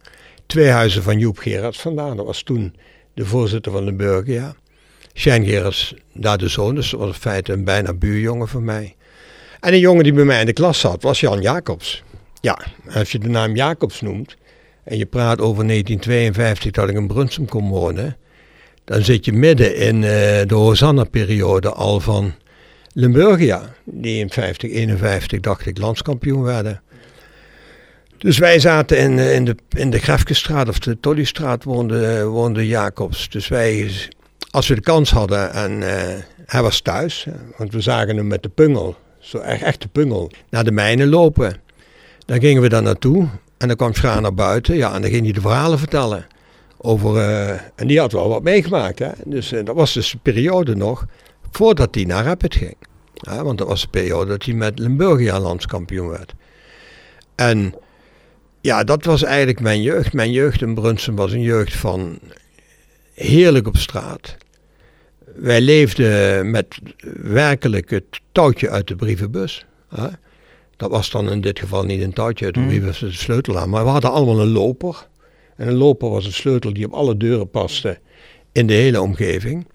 Twee huizen van Joep Gerards vandaan. Dat was toen de voorzitter van Limburger, ja. Shane daar de zoon, dus was in feite een bijna buurjongen van mij. En een jongen die bij mij in de klas zat, was Jan Jacobs. Ja, als je de naam Jacobs noemt en je praat over 1952 dat ik in Brunsum kon wonen, dan zit je midden in uh, de Hosanna-periode al van Limburgia, die in 50, 51 dacht ik landskampioen werden. Dus wij zaten in, eh, in de, in de Grefkestraat of de Tollystraat woonde, woonde Jacobs. Dus wij als we de kans hadden en uh, hij was thuis, want we zagen hem met de pungel, zo echt, echt de pungel, naar de mijnen lopen. Dan gingen we daar naartoe en dan kwam Schraan naar buiten, ja, en dan ging hij de verhalen vertellen. Over, uh, en die had wel wat meegemaakt, hè. Dus dat was dus de periode nog voordat hij naar Rapid ging. Ja, want dat was de periode dat hij met Limburgia landskampioen werd. En ja, dat was eigenlijk mijn jeugd. Mijn jeugd in Brunsum was een jeugd van heerlijk op straat. Wij leefden met werkelijk het touwtje uit de brievenbus. Hè? Dat was dan in dit geval niet een touwtje uit de hmm. brievenbus, de sleutel aan. Maar we hadden allemaal een loper. En een loper was een sleutel die op alle deuren paste in de hele omgeving.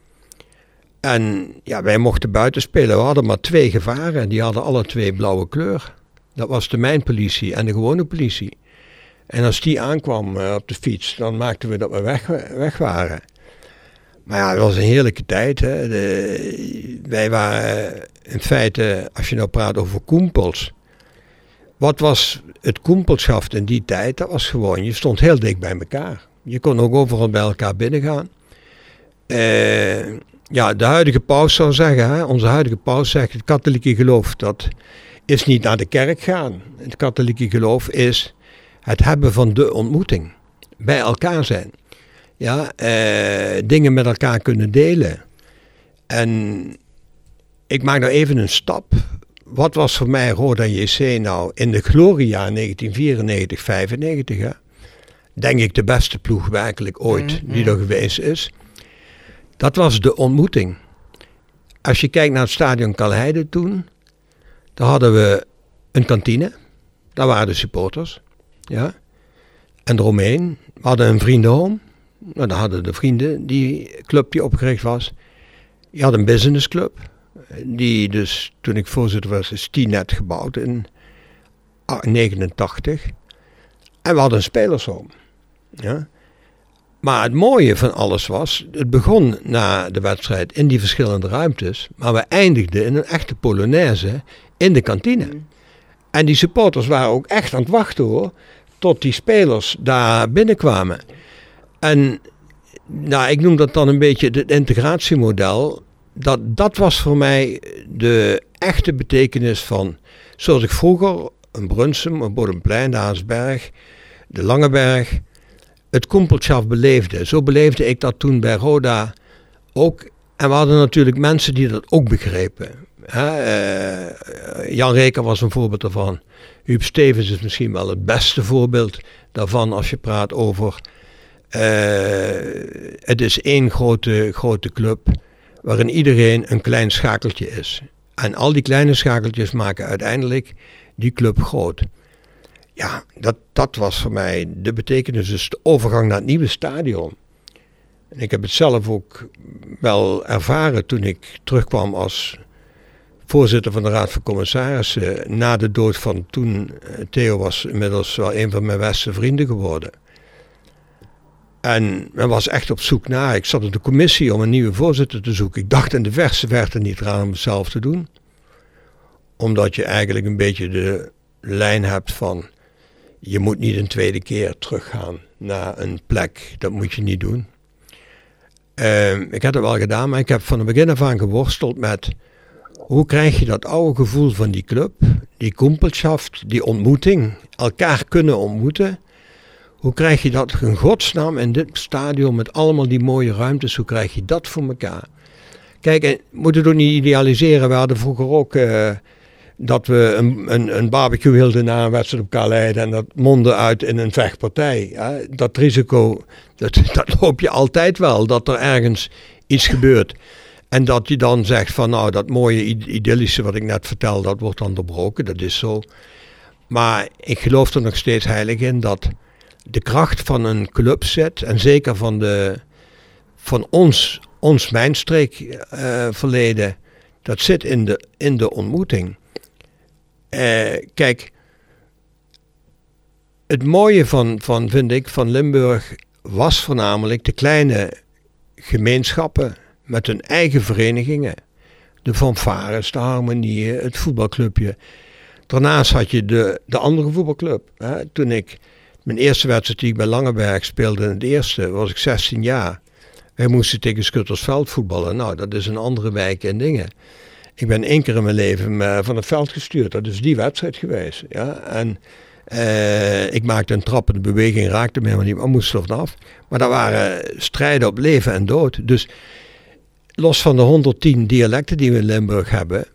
En ja, wij mochten buiten spelen. We hadden maar twee gevaren en die hadden alle twee blauwe kleur. Dat was de mijnpolitie en de gewone politie. En als die aankwam op de fiets, dan maakten we dat we weg, weg waren. Maar ja, het was een heerlijke tijd. Hè. Wij waren in feite, als je nou praat over koempels. Wat was het koempelschap in die tijd? Dat was gewoon, je stond heel dik bij elkaar. Je kon ook overal bij elkaar binnengaan. Uh, ja, de huidige paus zou zeggen, hè, onze huidige paus zegt, het katholieke geloof, dat is niet naar de kerk gaan. Het katholieke geloof is het hebben van de ontmoeting. Bij elkaar zijn ja, eh, dingen met elkaar kunnen delen. En ik maak nou even een stap. Wat was voor mij Roda JC nou in de gloria 1994, 95? Hè? Denk ik de beste ploeg werkelijk ooit mm, die er geweest is. Dat was de ontmoeting. Als je kijkt naar het stadion Kalheide toen, dan hadden we een kantine. Daar waren de supporters. Ja. En eromheen, we hadden een vriendenhome. Nou, dan hadden de vrienden die club die opgericht was. Je had een businessclub. Die dus, toen ik voorzitter was, is die net gebouwd in 89. En we hadden een spelershome. Ja. Maar het mooie van alles was, het begon na de wedstrijd in die verschillende ruimtes, maar we eindigden in een echte Polonaise in de kantine. Mm. En die supporters waren ook echt aan het wachten hoor tot die spelers daar binnenkwamen. En nou, ik noem dat dan een beetje het integratiemodel. Dat, dat was voor mij de echte betekenis van, zoals ik vroeger een Brunsum, een Bodemplein, de Haasberg, de Langeberg, het Kumpelschaf beleefde. Zo beleefde ik dat toen bij Roda ook. En we hadden natuurlijk mensen die dat ook begrepen. Eh, Jan Reker was een voorbeeld daarvan. Huub Stevens is misschien wel het beste voorbeeld daarvan als je praat over. Uh, het is één grote, grote club waarin iedereen een klein schakeltje is. En al die kleine schakeltjes maken uiteindelijk die club groot. Ja, dat, dat was voor mij de betekenis, dus de overgang naar het nieuwe stadion. En ik heb het zelf ook wel ervaren toen ik terugkwam als voorzitter van de Raad van Commissarissen. Na de dood van toen, eh, Theo was inmiddels wel een van mijn beste vrienden geworden. En men was echt op zoek naar. Ik zat in de commissie om een nieuwe voorzitter te zoeken. Ik dacht in de verse verte niet eraan om het zelf te doen. Omdat je eigenlijk een beetje de lijn hebt van. Je moet niet een tweede keer teruggaan naar een plek. Dat moet je niet doen. Uh, ik heb het wel gedaan, maar ik heb van het begin af aan geworsteld met hoe krijg je dat oude gevoel van die club, die kumpelschaft, die ontmoeting, elkaar kunnen ontmoeten. Hoe krijg je dat in godsnaam in dit stadion met allemaal die mooie ruimtes, hoe krijg je dat voor elkaar? Kijk, en moet het ook niet idealiseren. We hadden vroeger ook uh, dat we een, een, een, barbecue hielden na een wedstrijd op Kaleiden en dat mondde uit in een vechtpartij. Dat risico, dat, dat loop je altijd wel, dat er ergens iets gebeurt. En dat je dan zegt van nou dat mooie idyllische wat ik net vertelde, dat wordt dan doorbroken, dat is zo. Maar ik geloof er nog steeds heilig in dat de kracht van een clubset en zeker van, de, van ons, ons mijnstreek uh, verleden, dat zit in de, in de ontmoeting. Uh, kijk, het mooie van, van, vind ik, van Limburg was voornamelijk de kleine gemeenschappen met hun eigen verenigingen. De fanfares, de harmonieën, het voetbalclubje. Daarnaast had je de, de andere voetbalclub. Hè. Toen ik mijn eerste wedstrijd die ik bij Langeberg speelde, in het eerste, was ik 16 jaar. Wij moesten tegen Schuttersveld voetballen. Nou, dat is een andere wijk en dingen. Ik ben één keer in mijn leven eh, van het veld gestuurd. Dat is die wedstrijd geweest. Ja? En uh, ik maakte een trappende beweging, raakte me helemaal niet, maar moest er vanaf. Maar dat waren strijden op leven en dood. Dus los van de 110 dialecten die we in Limburg hebben,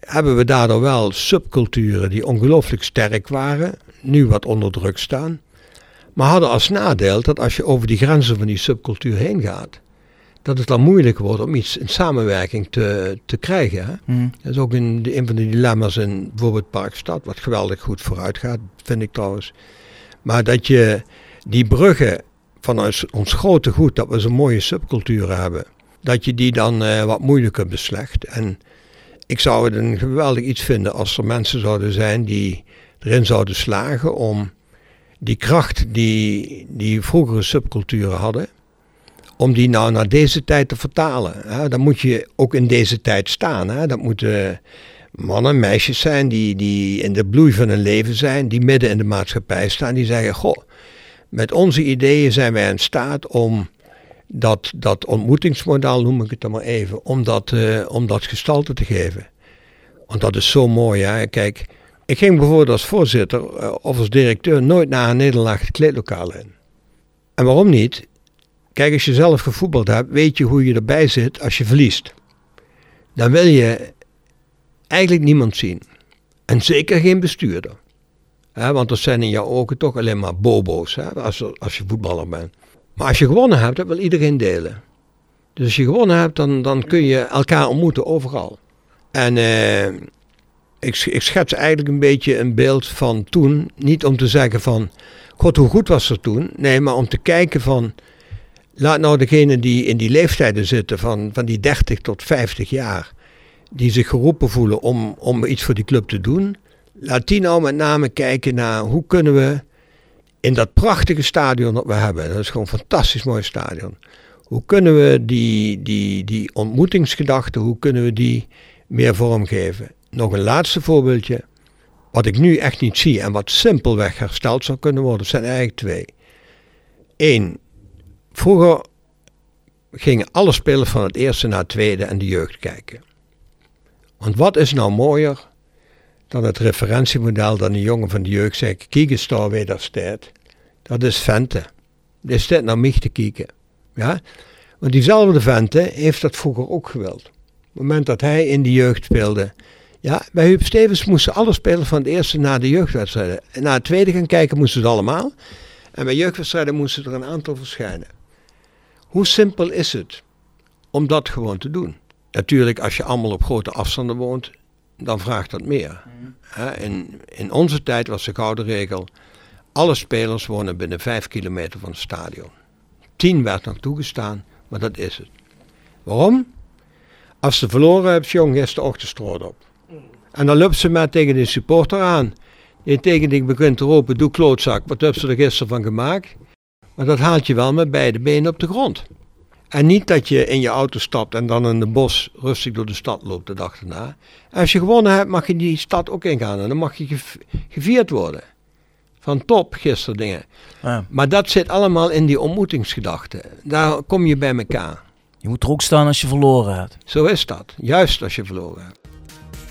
hebben we daardoor wel subculturen die ongelooflijk sterk waren, nu wat onder druk staan. Maar hadden als nadeel dat als je over die grenzen van die subcultuur heen gaat, dat het dan moeilijk wordt om iets in samenwerking te, te krijgen. Hè? Hmm. Dat is ook een, een van de dilemma's in bijvoorbeeld Parkstad, wat geweldig goed vooruit gaat, vind ik trouwens. Maar dat je die bruggen van ons, ons grote goed, dat we zo'n mooie subculturen hebben, dat je die dan uh, wat moeilijker beslecht. En ik zou het een geweldig iets vinden als er mensen zouden zijn die erin zouden slagen om die kracht die, die vroegere subculturen hadden, om die nou naar deze tijd te vertalen. Dan moet je ook in deze tijd staan. Hè? Dat moeten mannen, meisjes zijn die, die in de bloei van hun leven zijn, die midden in de maatschappij staan, die zeggen, goh, met onze ideeën zijn wij in staat om dat, dat ontmoetingsmodel, noem ik het dan maar even, om dat, uh, om dat gestalte te geven. Want dat is zo mooi. Hè? Kijk, ik ging bijvoorbeeld als voorzitter uh, of als directeur nooit naar een nederlaag het in. En waarom niet? Kijk, als je zelf gevoetbald hebt, weet je hoe je erbij zit als je verliest. Dan wil je eigenlijk niemand zien. En zeker geen bestuurder. want dat zijn in jouw ogen toch alleen maar bobo's als, als je voetballer bent. Maar als je gewonnen hebt, dat wil iedereen delen. Dus als je gewonnen hebt, dan, dan kun je elkaar ontmoeten overal. En eh, ik, ik schets eigenlijk een beetje een beeld van toen. Niet om te zeggen van, god hoe goed was er toen. Nee, maar om te kijken van, laat nou degene die in die leeftijden zitten van, van die 30 tot 50 jaar. Die zich geroepen voelen om, om iets voor die club te doen. Laat die nou met name kijken naar hoe kunnen we in dat prachtige stadion dat we hebben. Dat is gewoon een fantastisch mooi stadion. Hoe kunnen we die, die, die ontmoetingsgedachte, hoe kunnen we die meer vormgeven? Nog een laatste voorbeeldje. wat ik nu echt niet zie en wat simpelweg hersteld zou kunnen worden, zijn eigenlijk twee. Eén, vroeger gingen alle spelers van het eerste naar het tweede en de jeugd kijken. Want wat is nou mooier dan het referentiemodel dat een jongen van de jeugd zegt, kijk eens daar weer dat staat. Dat is Vente. Is dit naar mij te kijken? Ja? Want diezelfde Vente heeft dat vroeger ook gewild. Op het moment dat hij in de jeugd speelde. Ja, bij Huub Stevens moesten alle spelers van het eerste naar de jeugdwedstrijden. En naar het tweede gaan kijken moesten ze allemaal. En bij jeugdwedstrijden moesten er een aantal verschijnen. Hoe simpel is het om dat gewoon te doen? Natuurlijk, als je allemaal op grote afstanden woont, dan vraagt dat meer. In, in onze tijd was de gouden regel, alle spelers wonen binnen vijf kilometer van het stadion. Tien werd nog toegestaan, maar dat is het. Waarom? Als ze verloren hebt, jong, is de ochtendstroot op. En dan loopt ze maar tegen de supporter aan. Die tegen die begint te roepen, doe klootzak, wat heb ze er gisteren van gemaakt? Maar dat haalt je wel met beide benen op de grond. En niet dat je in je auto stapt en dan in de bos rustig door de stad loopt de dag erna. als je gewonnen hebt, mag je die stad ook ingaan en dan mag je gevierd worden. Van top gisteren dingen. Ja. Maar dat zit allemaal in die ontmoetingsgedachte. Daar kom je bij elkaar. Je moet er ook staan als je verloren hebt. Zo is dat. Juist als je verloren hebt.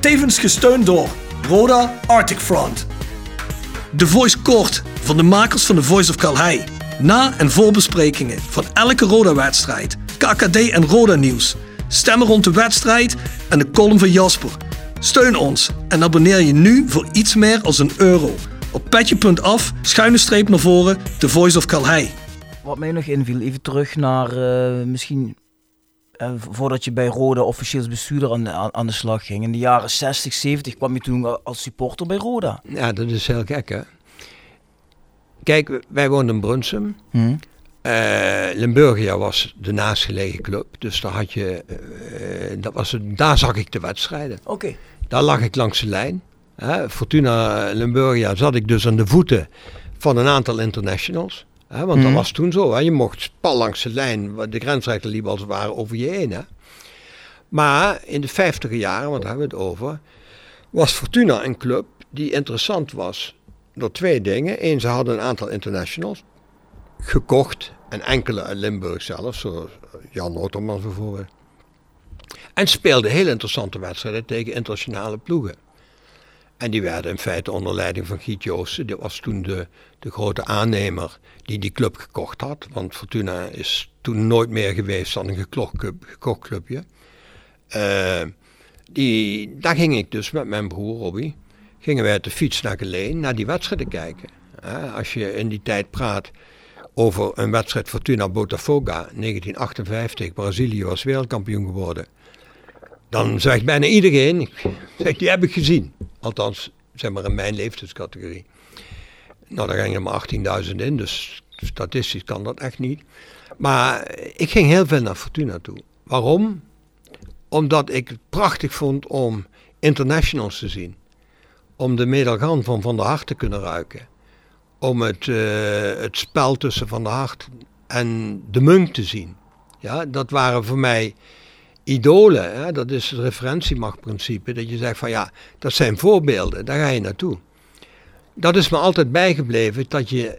Tevens gesteund door Roda Arctic Front. De Voice Kort van de makers van The Voice of Calhei. Na- en voorbesprekingen van elke Roda-wedstrijd, KKD en Roda-nieuws. Stemmen rond de wedstrijd en de column van Jasper. Steun ons en abonneer je nu voor iets meer als een euro. Op petje.af, schuine streep naar voren, The Voice of Calhei. Wat mij nog inviel, even terug naar uh, misschien uh, voordat je bij Roda officieels bestuurder aan de, aan de slag ging. In de jaren 60, 70 kwam je toen als supporter bij Roda. Ja, dat is heel gek hè. Kijk, wij woonden in Brunsum. Hmm. Uh, Limburgia was de naastgelegen club. Dus daar, had je, uh, dat was, daar zag ik de wedstrijden. Oké. Daar lag ik langs de lijn. Hè. Fortuna Limburgia zat ik dus aan de voeten van een aantal internationals. Want dat hmm. was toen zo. Je mocht pal langs de lijn, de grensrechten liepen als het ware over je heen. Maar in de vijftiger jaren, want daar hebben we het over, was Fortuna een club die interessant was door twee dingen. Eén, ze hadden een aantal internationals gekocht. En enkele uit Limburg zelf, zoals Jan Otterman bijvoorbeeld. En speelden heel interessante wedstrijden tegen internationale ploegen. En die werden in feite onder leiding van Giet Joosten. Die was toen de, de grote aannemer die die club gekocht had. Want Fortuna is toen nooit meer geweest dan een gekocht, club, gekocht clubje. Uh, die, daar ging ik dus met mijn broer Robbie gingen wij de fiets naar Geleen naar die wedstrijden kijken. als je in die tijd praat over een wedstrijd Fortuna Botafoga 1958, Brazilië was wereldkampioen geworden. Dan zegt bijna iedereen, die heb ik gezien. Althans, zeg maar in mijn leeftijdscategorie. Nou, daar gingen er maar 18.000 in, dus statistisch kan dat echt niet. Maar ik ging heel veel naar Fortuna toe. Waarom? Omdat ik het prachtig vond om internationals te zien om de medaillon van Van der Hart te kunnen ruiken. Om het, eh, het spel tussen Van der Hart en de Munk te zien. Ja, dat waren voor mij idolen. Hè? Dat is het referentiemachtprincipe. Dat je zegt van ja, dat zijn voorbeelden, daar ga je naartoe. Dat is me altijd bijgebleven, dat je,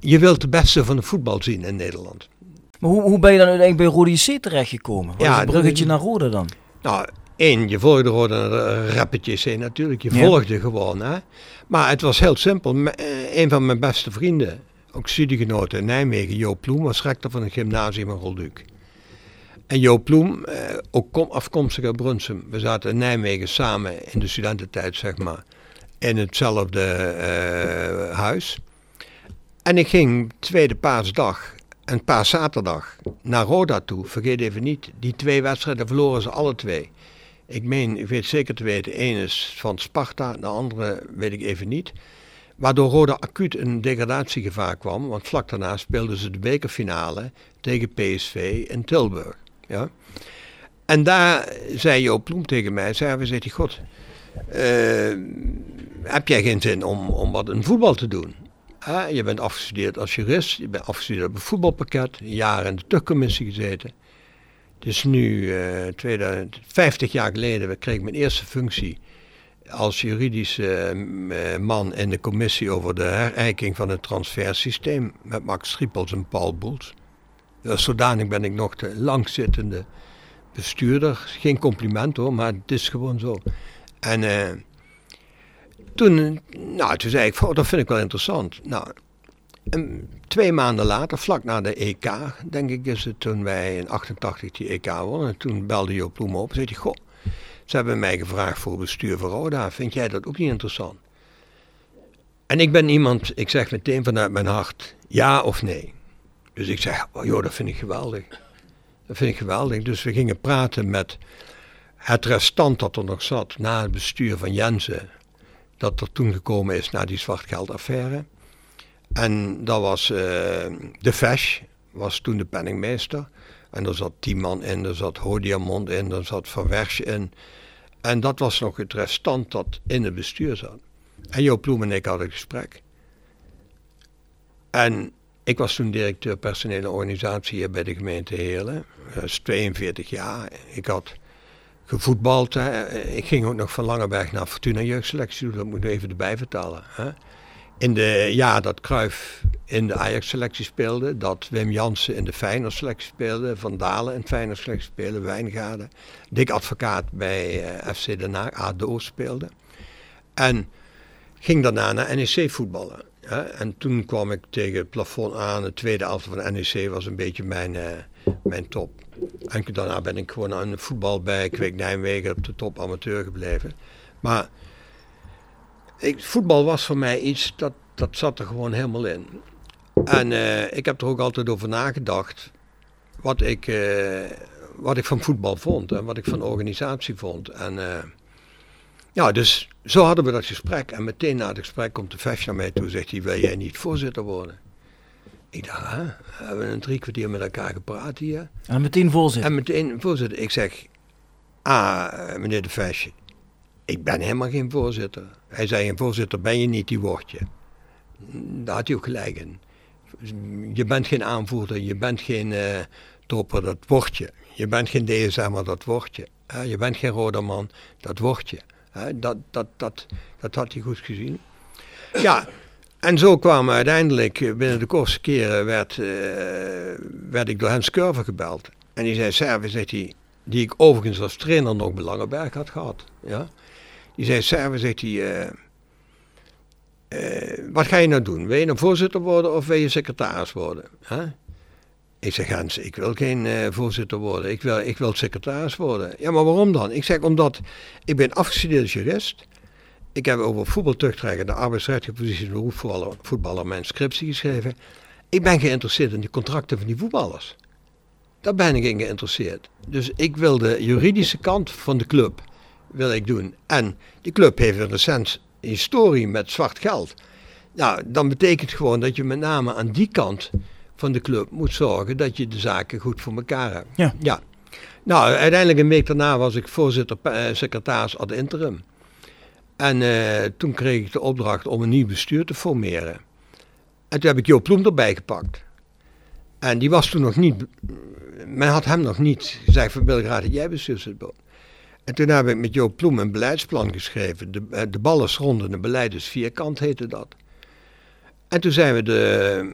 je wilt de beste van het voetbal zien in Nederland. Maar hoe, hoe ben je dan uiteindelijk bij Rode JC terechtgekomen? Wat ja, is het bruggetje naar Rode dan? Nou, Eén, je volgde gewoon een rappetje natuurlijk. Je volgde gewoon. Hè? Maar het was heel simpel. Eh, een van mijn beste vrienden, ook studiegenoten in Nijmegen, Joop Ploem, was rector van een gymnasium in Rolduc. En Joop Ploem, eh, ook afkomstig uit Brunsum. We zaten in Nijmegen samen in de studententijd, zeg maar, in hetzelfde uh, huis. En ik ging tweede paasdag en paaszaterdag naar Roda toe. Vergeet even niet, die twee wedstrijden verloren ze alle twee. Ik meen, ik weet zeker te weten, één is van Sparta, de andere weet ik even niet. Waardoor Roda acuut een degradatiegevaar kwam, want vlak daarna speelden ze de bekerfinale tegen PSV in Tilburg. Ja? En daar zei Joop Ploem tegen mij, zei, we zegt god, eh, heb jij geen zin om, om wat in voetbal te doen? Je bent afgestudeerd als jurist, je bent afgestudeerd op een voetbalpakket, een jaar in de tuchtcommissie gezeten. Dus nu, uh, 2000, 50 jaar geleden, kreeg ik mijn eerste functie als juridische uh, man in de commissie over de herijking van het transfersysteem met Max Schiepels en Paul Boels. Zodanig ben ik nog de langzittende bestuurder. Geen compliment hoor, maar het is gewoon zo. En uh, toen, nou, toen zei ik, dat vind ik wel interessant. Nou, twee maanden later, vlak na de EK, denk ik is het toen wij in 88 die EK wonnen. Toen belde Joop Ploem op en zei goh, ze hebben mij gevraagd voor bestuur van Roda. Vind jij dat ook niet interessant? En ik ben iemand, ik zeg meteen vanuit mijn hart, ja of nee. Dus ik zeg, oh joh, dat vind ik geweldig. Dat vind ik geweldig. Dus we gingen praten met het restant dat er nog zat na het bestuur van Jensen. Dat er toen gekomen is na die zwartgeldaffaire. En dat was uh, de Fesh, was toen de penningmeester. En er zat Tiemann in, er zat Hodiamond in, er zat Van in. En dat was nog het restant dat in het bestuur zat. En Joop Ploem en ik hadden een gesprek. En ik was toen directeur personele organisatie hier bij de gemeente Heerlen. Dat is 42 jaar. Ik had gevoetbald. Ik ging ook nog van Langeberg naar Fortuna jeugdselectie. Dat moet ik even erbij vertellen. Hè. In de jaar dat Cruijff in de Ajax-selectie speelde, dat Wim Jansen in de Feyenoord-selectie speelde, Van Dalen in de Feyenoord-selectie speelde, Wijngaarden, Dick Advocaat bij uh, FC Den Haag, ADO speelde. En ging daarna naar NEC voetballen. En toen kwam ik tegen het plafond aan. De tweede elfte van NEC was een beetje mijn, uh, mijn top. En daarna ben ik gewoon aan de voetbal bij Kweek Nijmegen op de top amateur gebleven. Maar ik, voetbal was voor mij iets, dat, dat zat er gewoon helemaal in. En uh, ik heb er ook altijd over nagedacht. Wat ik, uh, wat ik van voetbal vond en wat ik van organisatie vond. En ja, dus zo hadden we dat gesprek. En meteen na het gesprek komt de vest naar mij toe en zegt hij, wil jij niet voorzitter worden? Ik dacht, hè? We hebben een drie kwartier met elkaar gepraat hier. En meteen voorzitter? En meteen voorzitter. Ik zeg, ah, meneer de Vestje, ik ben helemaal geen voorzitter. Hij zei, een voorzitter ben je niet, die word je. Daar had hij ook gelijk in. Je bent geen aanvoerder, je bent geen uh, topper, dat word je. Je bent geen DSM, dat word je. Uh, je bent geen rode man, dat word je dat, dat, dat, dat had hij goed gezien. Ja, en zo kwamen uiteindelijk, eh, binnen de kortste keren, werd, uh, werd ik door Hans Curver gebeld. En die zei, Serve, zegt hij, die ik overigens als trainer nog bij Langeberg had gehad. Ja? Die zei, Serve, zegt hij, uh, wat ga je nou doen? Wil je nou voorzitter worden of wil je secretaris worden? Ik zeg, Hans, ik wil geen uh, voorzitter worden. Ik wil, ik wil secretaris worden. Ja, maar waarom dan? Ik zeg, omdat ik ben afgestudeerd jurist. Ik heb over voetbaltuchtrechten, de arbeidsrechtelijke positie van voetballer, voetballer mijn scriptie geschreven. Ik ben geïnteresseerd in de contracten van die voetballers. Daar ben ik in geïnteresseerd. Dus ik wil de juridische kant van de club wil ik doen. En die club heeft een recent historie met zwart geld. Nou, dan betekent gewoon dat je met name aan die kant van de club moet zorgen dat je de zaken goed voor elkaar hebt. Ja. ja. Nou, uiteindelijk een week daarna was ik voorzitter, eh, secretaris ad interim. En uh, toen kreeg ik de opdracht om een nieuw bestuur te formeren. En toen heb ik Joop Ploem erbij gepakt. En die was toen nog niet, men had hem nog niet gezegd van Belgrade, jij bestuurt het En toen heb ik met Joop Ploem een beleidsplan geschreven. De, eh, de bal is rond en beleid is vierkant heette dat. En toen zijn we de,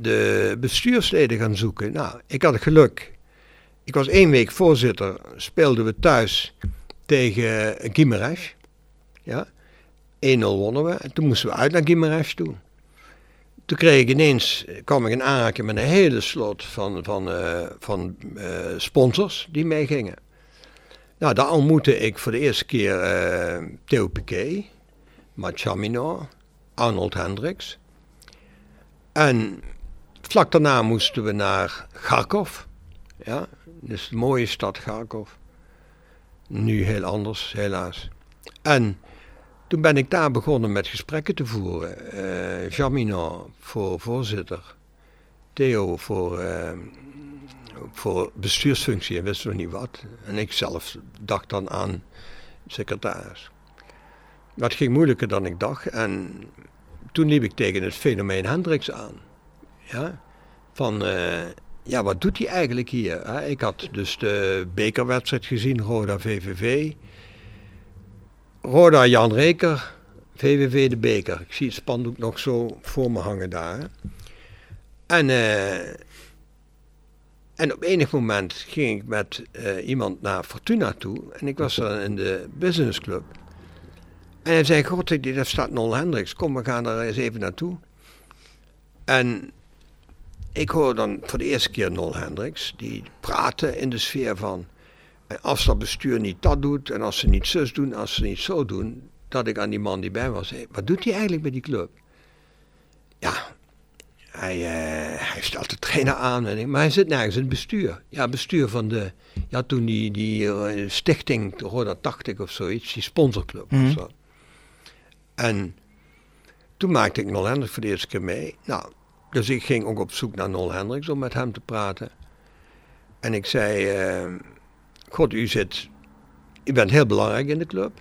de bestuursleden gaan zoeken. Nou, ik had geluk. Ik was één week voorzitter, speelden we thuis tegen Gimeresh. Ja, 1-0 wonnen we. En toen moesten we uit naar Gimeresh toe. Toen kreeg ik ineens, kwam ik in aanraking met een hele slot van, van, uh, van uh, sponsors die meegingen. Nou, daar ontmoette ik voor de eerste keer uh, Theo Piquet, Machamino, Arnold Hendricks. En vlak daarna moesten we naar Kharkov. Ja, dus de mooie stad Kharkov. Nu heel anders, helaas. En toen ben ik daar begonnen met gesprekken te voeren. Jaminot voor voorzitter. Theo voor, eh, voor bestuursfunctie en wist nog niet wat. En ik zelf dacht dan aan secretaris. Het ging moeilijker dan ik dacht. En toen liep ik tegen het fenomeen Hendricks aan. Ja? Van, eh, ja, wat doet hij eigenlijk hier? hè? Ik had dus de bekerwedstrijd gezien, Roda VVV. Roda Jan Reker, VVV de beker. Ik zie het spandoek nog zo voor me hangen daar. En, eh, en op enig moment ging ik met eh, iemand naar Fortuna toe. En ik was dan in de businessclub. En hij zei, god, daar staat Nol Hendricks. Kom, we gaan er eens even naartoe. En ik hoor dan voor de eerste keer Nol Hendricks. Die praten in de sfeer van... Als dat bestuur niet dat doet en als ze niet zus doen, als ze niet zo doen... Dat ik aan die man die bij was wat doet hij eigenlijk met die club? Ja, hij, eh, hij stelt de trainer aan, en ik- maar hij zit nergens in het bestuur. Ja, bestuur van de, ja toen die, die stichting, Roda 80 of zoiets, die sponsorclub of zo. En toen maakte ik Nol Hendricks voor de eerste keer mee. Nou, dus ik ging ook op zoek naar Nol Hendricks om met hem te praten. En ik zei, eh, God, u zit, u bent heel belangrijk in de club,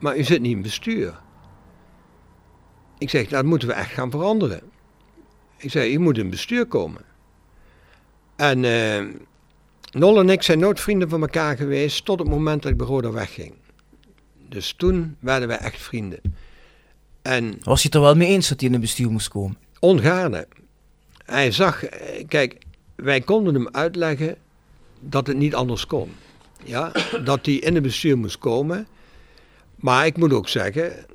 maar u zit niet in bestuur. Ik zeg, dat moeten we echt gaan veranderen. Ik zei, je moet in bestuur komen. En eh Nol en ik zijn nooit vrienden van elkaar geweest tot het moment dat ik bij Roda wegging. Dus toen werden wij echt vrienden. En Was je het er wel mee eens dat hij in het bestuur moest komen? ongaarne. Hij zag, eh, kijk, wij konden hem uitleggen dat het niet anders kon. Ja, dat hij in het bestuur moest komen. Maar ik moet ook zeggen,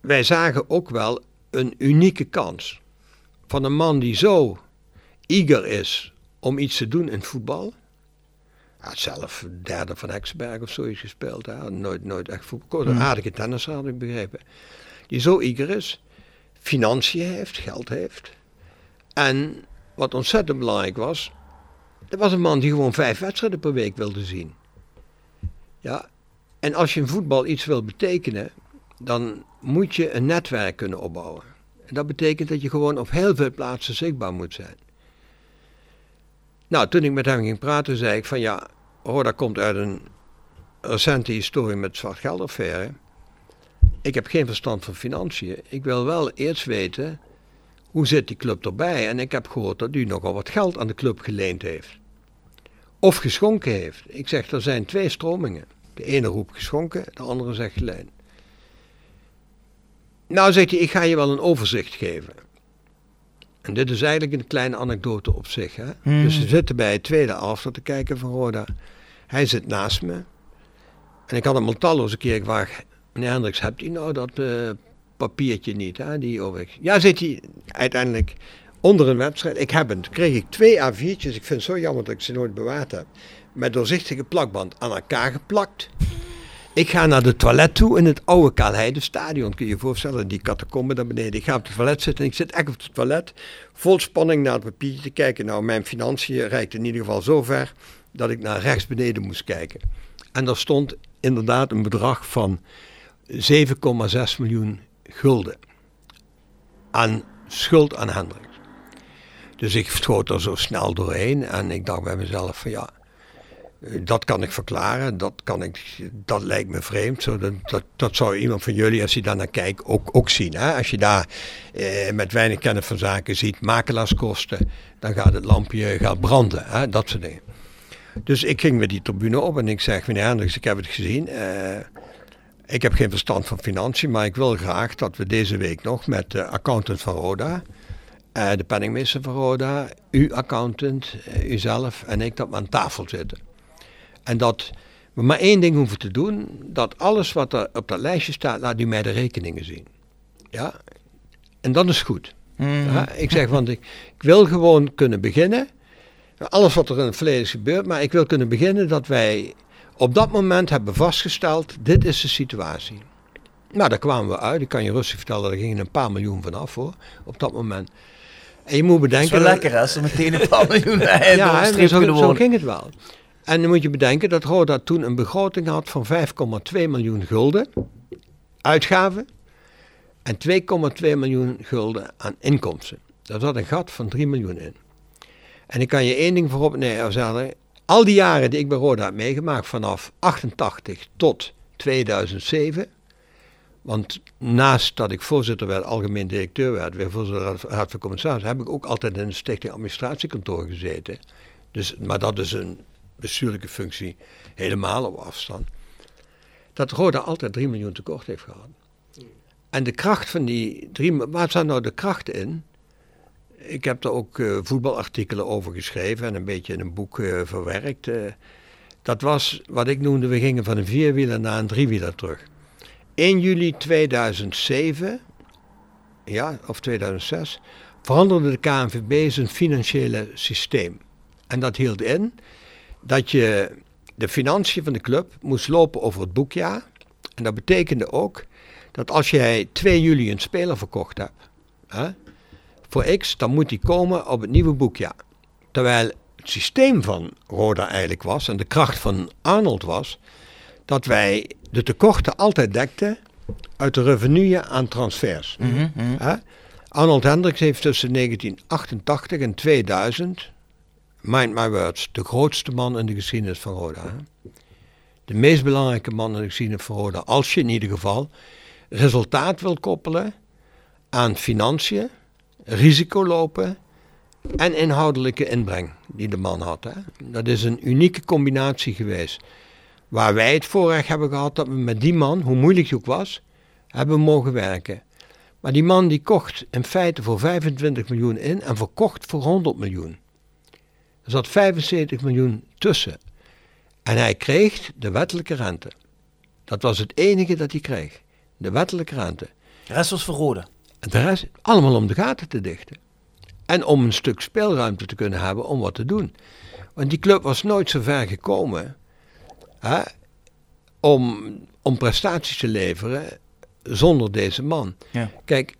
wij zagen ook wel een unieke kans. Van een man die zo eager is om iets te doen in voetbal. Hij had zelf derde van Hexenberg of zoiets gespeeld. Had nooit, nooit echt voetbal. Een aardige tennisser had ik begrepen. Die zo eager is financiën heeft, geld heeft. En wat ontzettend belangrijk was, er was een man die gewoon vijf wedstrijden per week wilde zien. Ja, en als je in voetbal iets wil betekenen, dan moet je een netwerk kunnen opbouwen. En dat betekent dat je gewoon op heel veel plaatsen zichtbaar moet zijn. Nou, toen ik met hem ging praten, zei ik van ja, Roda komt uit een recente historie met zwart geldaffaire. Ik heb geen verstand van financiën. Ik wil wel eerst weten hoe zit die club erbij. En ik heb gehoord dat u nogal wat geld aan de club geleend heeft. Of geschonken heeft. Ik zeg, er zijn twee stromingen. De ene roept geschonken, de andere zegt geleend. Nou zegt hij, ik ga je wel een overzicht geven. En dit is eigenlijk een kleine anekdote op zich. Hè? Dus we zitten bij het tweede after te kijken van Roda. Hij zit naast me. En ik had hem al talloze keer gevraagd, meneer Hendricks, hebt u nou dat eh, papiertje niet? Hè, die over... Ja, zit hij uiteindelijk onder een wedstrijd. Ik heb het. kreeg ik twee A4'tjes. Ik vind het zo jammer dat ik ze nooit bewaard heb. Met doorzichtige plakband aan elkaar geplakt. Ik ga naar de toilet toe in het oude Kaalheide stadion. Kun je je voorstellen, die catacombe daar beneden. Ik ga op het toilet zitten en ik zit echt op het toilet. Vol spanning naar het papiertje te kijken. Nou, mijn financiën reikt in ieder geval zo ver dat ik naar rechts beneden moest kijken. En daar stond inderdaad een bedrag van 7,6 miljoen gulden aan schuld aan Hendricks. Dus ik schoot er zo snel doorheen en ik dacht bij mezelf van ja, dat kan ik verklaren, dat, kan ik, dat lijkt me vreemd. Zo, dat, dat, dat zou iemand van jullie, als hij daar naar kijkt, ook, ook zien. Hè? Als je daar eh, met weinig kennis van zaken ziet, makelaarskosten, dan gaat het lampje gaat branden, hè? dat soort dingen. Dus ik ging met die tribune op en ik zeg, meneer Hendricks, ik heb het gezien. eh, ik heb geen verstand van financiën, maar ik wil graag dat we deze week nog met de accountant van Roda, eh, de penningmeester van Roda, uw accountant, eh, uzelf en ik, dat we aan tafel zitten. En dat we maar één ding hoeven te doen, dat alles wat er op dat lijstje staat, laat u mij de rekeningen zien. Ja, en dat is goed. Ja, ik zeg, want ik, ik wil gewoon kunnen beginnen, alles wat er in het verleden is gebeurd, maar ik wil kunnen beginnen dat wij op dat moment hebben vastgesteld, dit is de situatie. Nou, daar kwamen we uit. Ik kan je rustig vertellen, er gingen een paar miljoen vanaf hoor, op dat moment. En je moet is bedenken... wel dat- lekker als er meteen een paar miljoen bij ja, hè, zo, zo ging het wel. En dan moet je bedenken dat Roda toen een begroting had van 5,2 miljoen gulden uitgaven en 2,2 miljoen gulden aan inkomsten. Daar zat een gat van 3 miljoen in. En ik kan je één ding voorop nee, zeggen. Al die jaren die ik bij Roda heb meegemaakt, vanaf 88 tot 2007. Want naast dat ik voorzitter werd, algemeen directeur werd, weer voorzitter Raad van Commissaris, heb ik ook altijd in een stichting administratiekantoor gezeten. Dus, maar dat is een bestuurlijke functie helemaal op afstand. Dat Roda altijd 3 miljoen tekort heeft gehad. En de kracht van die 3 waar zat nou de kracht in? Ik heb er ook uh, voetbalartikelen over geschreven en een beetje in een boek uh, verwerkt. Uh, dat was wat ik noemde, we gingen van een vierwieler naar een driewieler terug. 1 juli 2007, ja, of 2006, veranderde de KNVB zijn financiële systeem. En dat hield in dat je de financiën van de club moest lopen over het boekjaar. En dat betekende ook dat als jij 2 juli een speler verkocht hebt, hè, voor X, dan moet die komen op het nieuwe boekjaar. Terwijl het systeem van Roda eigenlijk was, en de kracht van Arnold was, dat wij de tekorten altijd dekten uit de revenue aan transfers. Mhm, mhm. Hè? Arnold Hendricks heeft tussen 1988 en 2000, mind my words, de grootste man in de geschiedenis van Roda. De meest belangrijke man in de geschiedenis van Roda. Als je in ieder geval resultaat wil koppelen aan financiën, risico lopen en inhoudelijke inbreng die de man had. Hè? Dat is een unieke combinatie geweest. Waar wij het voorrecht hebben gehad dat we met die man, hoe moeilijk hij ook was, hebben mogen werken. Maar die man die kocht in feite voor 25 miljoen in en verkocht voor 100 miljoen. Er zat 75 miljoen tussen. En hij kreeg de wettelijke rente. Dat was het enige dat hij kreeg. De wettelijke rente. De rest was verroden. En de rest allemaal om de gaten te dichten. En om een stuk speelruimte te kunnen hebben om wat te doen. Want die club was nooit zo ver gekomen hè, om, om prestaties te leveren zonder deze man. Ja. Kijk,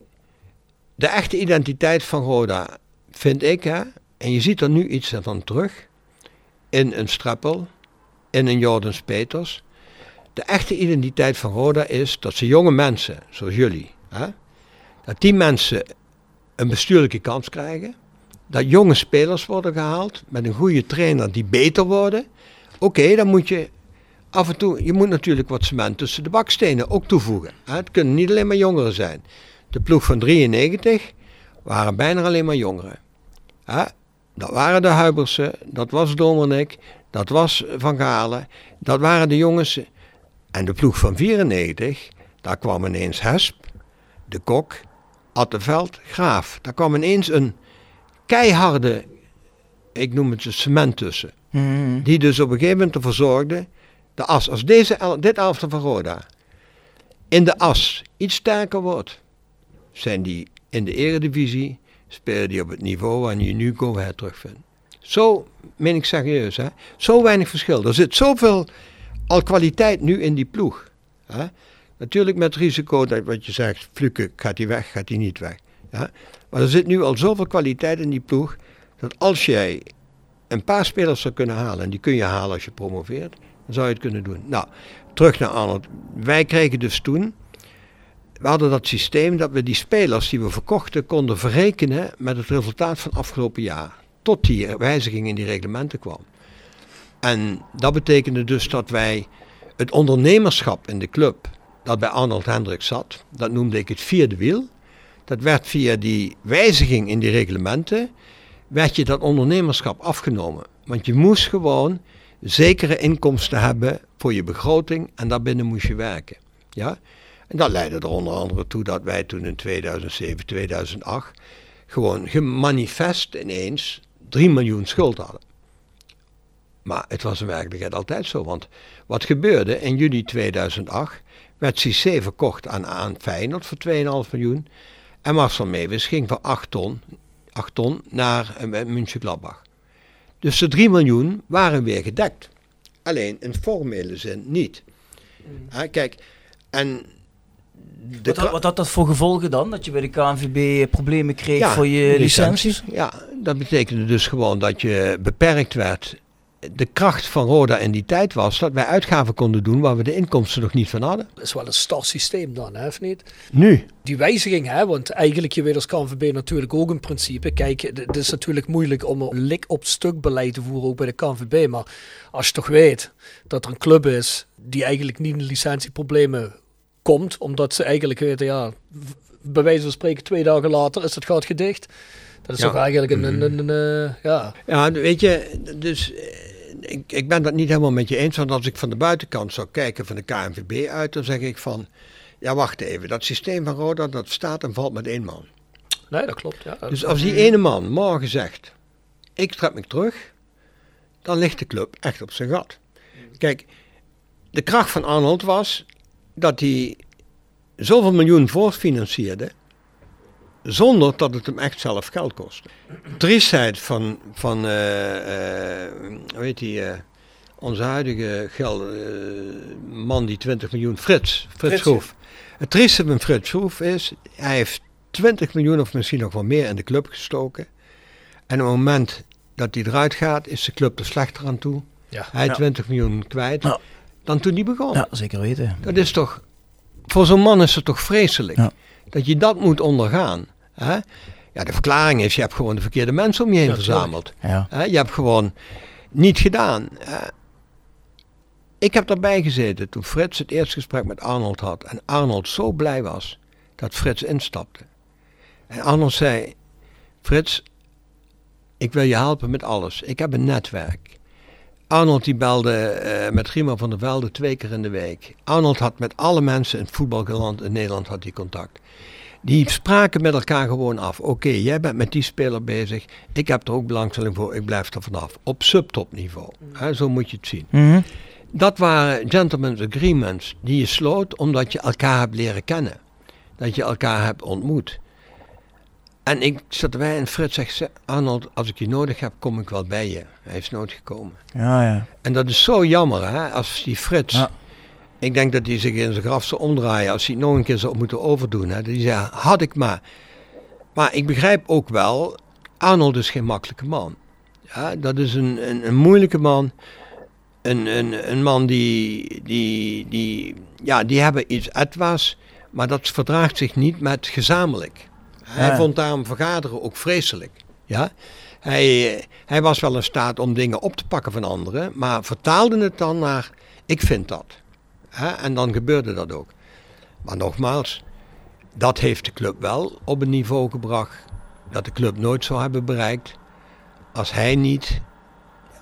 de echte identiteit van Roda vind ik, hè, en je ziet er nu iets van terug, in een Strappel, in een Jordans Peters. De echte identiteit van Roda is dat ze jonge mensen, zoals jullie, hè, dat die mensen een bestuurlijke kans krijgen. Dat jonge spelers worden gehaald met een goede trainer die beter worden. Oké, dan moet je af en toe, je moet natuurlijk wat cement tussen de bakstenen ook toevoegen. Het kunnen niet alleen maar jongeren zijn. De ploeg van 93 waren bijna alleen maar jongeren. Dat waren de Huibersen, dat was Domernik, dat was Van Galen, dat waren de jongens. En de ploeg van 94, daar kwam ineens Hesp, de Kok, Atteveld, Graaf. Daar kwam ineens een keiharde, ik noem het cement tussen. Mhm. Die dus op een gegeven moment ervoor zorgde, de as, als deze, dit elftal van Roda in de as iets sterker wordt, zijn die in de eredivisie, spelen die op het niveau waar je nu Go Ahead terugvindt. Zo, meen ik serieus, hè? zo weinig verschil. Er zit zoveel al kwaliteit nu in die ploeg. Hè? Natuurlijk met risico dat wat je zegt, Fluke, gaat hij weg, gaat hij niet weg. Ja? Maar er zit nu al zoveel kwaliteit in die ploeg, dat als jij een paar spelers zou kunnen halen, en die kun je halen als je promoveert, dan zou je het kunnen doen. Nou, terug naar Arnold. Wij kregen dus toen, we hadden dat systeem dat we die spelers die we verkochten konden verrekenen met het resultaat van afgelopen jaar. Tot die wijziging in die reglementen kwam. En dat betekende dus dat wij het ondernemerschap in de club, dat bij Arnold Hendricks zat, dat noemde ik het vierde wiel. Dat werd via die wijziging in die reglementen, werd je dat ondernemerschap afgenomen. Want je moest gewoon zekere inkomsten hebben voor je begroting en daarbinnen moest je werken. Ja? En dat leidde er onder andere toe dat wij toen in 2007, 2008 gewoon gemanifest ineens 3 miljoen schuld hadden. Maar het was in werkelijkheid altijd zo, want wat gebeurde in juli 2008 werd Cissé verkocht aan, aan Feyenoord voor 2,5 miljoen en Marcel Mewis ging voor 8 ton, 8 ton naar uh, München-Gladbach. Dus de 3 miljoen waren weer gedekt. Alleen in formele zin niet. Hè, kijk, en... Wat, had- wat had dat voor gevolgen dan? Dat je bij de KNVB problemen kreeg Ja, voor je licenties? Ja, dat betekende dus gewoon dat je beperkt werd de kracht van Roda in die tijd was dat wij uitgaven konden doen waar we de inkomsten nog niet van hadden. Dat is wel een start systeem dan, hè, of niet? Nu, Die wijziging, hè, want eigenlijk, je weet als KNVB natuurlijk ook een principe. Kijk, het het is natuurlijk moeilijk om een lik op stuk beleid te voeren, ook bij de KNVB. Maar als je toch weet dat er een club is die eigenlijk niet in licentieproblemen komt, omdat ze eigenlijk weten, ja, v- bij wijze van spreken twee dagen later is het gat gedicht. Dat is Ja. toch eigenlijk een, een, een, een, eh, ja, ja, weet je, dus eh, ik, ik ben dat niet helemaal met je eens. Want als ik van de buitenkant zou kijken van de KNVB uit, dan zeg ik van, ja wacht even, dat systeem van Roda dat staat en valt met één man. nee, dat klopt. Ja. Dus als die ene man morgen zegt, ik trek me terug, dan ligt de club echt op zijn gat. Kijk, de kracht van Arnold was dat hij zoveel miljoen voorfinancierde, zonder dat het hem echt zelf geld kostte. Triestheid van, van eh, eh, hoe heet die, eh, onze huidige geld, eh, man die 20 miljoen, Frits, Frits Frits, Schroef. Het trieste van Frits Schroef is, hij heeft 20 miljoen of misschien nog wel meer in de club gestoken. En op het moment dat hij eruit gaat, is de club er slechter aan toe. Ja. Hij Ja. 20 miljoen kwijt Ja. Dan toen hij begon. Ja, zeker weten. Dat is toch, voor zo'n man is het toch vreselijk. Ja. Dat je dat moet ondergaan. Hè? Ja, de verklaring is, je hebt gewoon de verkeerde mensen om je heen Ja, verzameld. Ja. Hè? Je hebt gewoon niet gedaan. Hè? Ik heb daarbij gezeten toen Frits het eerste gesprek met Arnold had. En Arnold zo blij was dat Frits instapte. En Arnold zei, Frits, ik wil je helpen met alles. Ik heb een netwerk. Arnold die belde eh, met Rima van der Velde twee keer in de week. Arnold had met alle mensen in het in Nederland had hij contact. Die spraken met elkaar gewoon af. Oké, jij bent met die speler bezig. Ik heb er ook belangstelling voor. Ik blijf er vanaf. Op subtopniveau. Hè, zo moet je het zien. Mhm. Dat waren gentlemen's agreements die je sloot omdat je elkaar hebt leren kennen. Dat je elkaar hebt ontmoet. En ik zat erbij en Frits zegt, Arnold, als ik je nodig heb, kom ik wel bij je. Hij is nooit gekomen. Ja, ja. En dat is zo jammer, hè, als die Frits... Ja. Ik denk dat hij zich in zijn graf zou omdraaien als hij het nog een keer zou moeten overdoen. Hè. Hij zei, had ik maar. Maar ik begrijp ook wel, Arnold is geen makkelijke man. Ja, dat is een, een, een moeilijke man. Een, een, een man die, die, die, ja, die hebben iets etwas, maar dat verdraagt zich niet met gezamenlijk. Hij vond daarom vergaderen ook vreselijk. Ja? Hij, eh, hij was wel in staat om dingen op te pakken van anderen, maar vertaalde het dan naar, ik vind dat. En dan gebeurde dat ook. Maar nogmaals, dat heeft de club wel op een niveau gebracht dat de club nooit zou hebben bereikt als hij niet,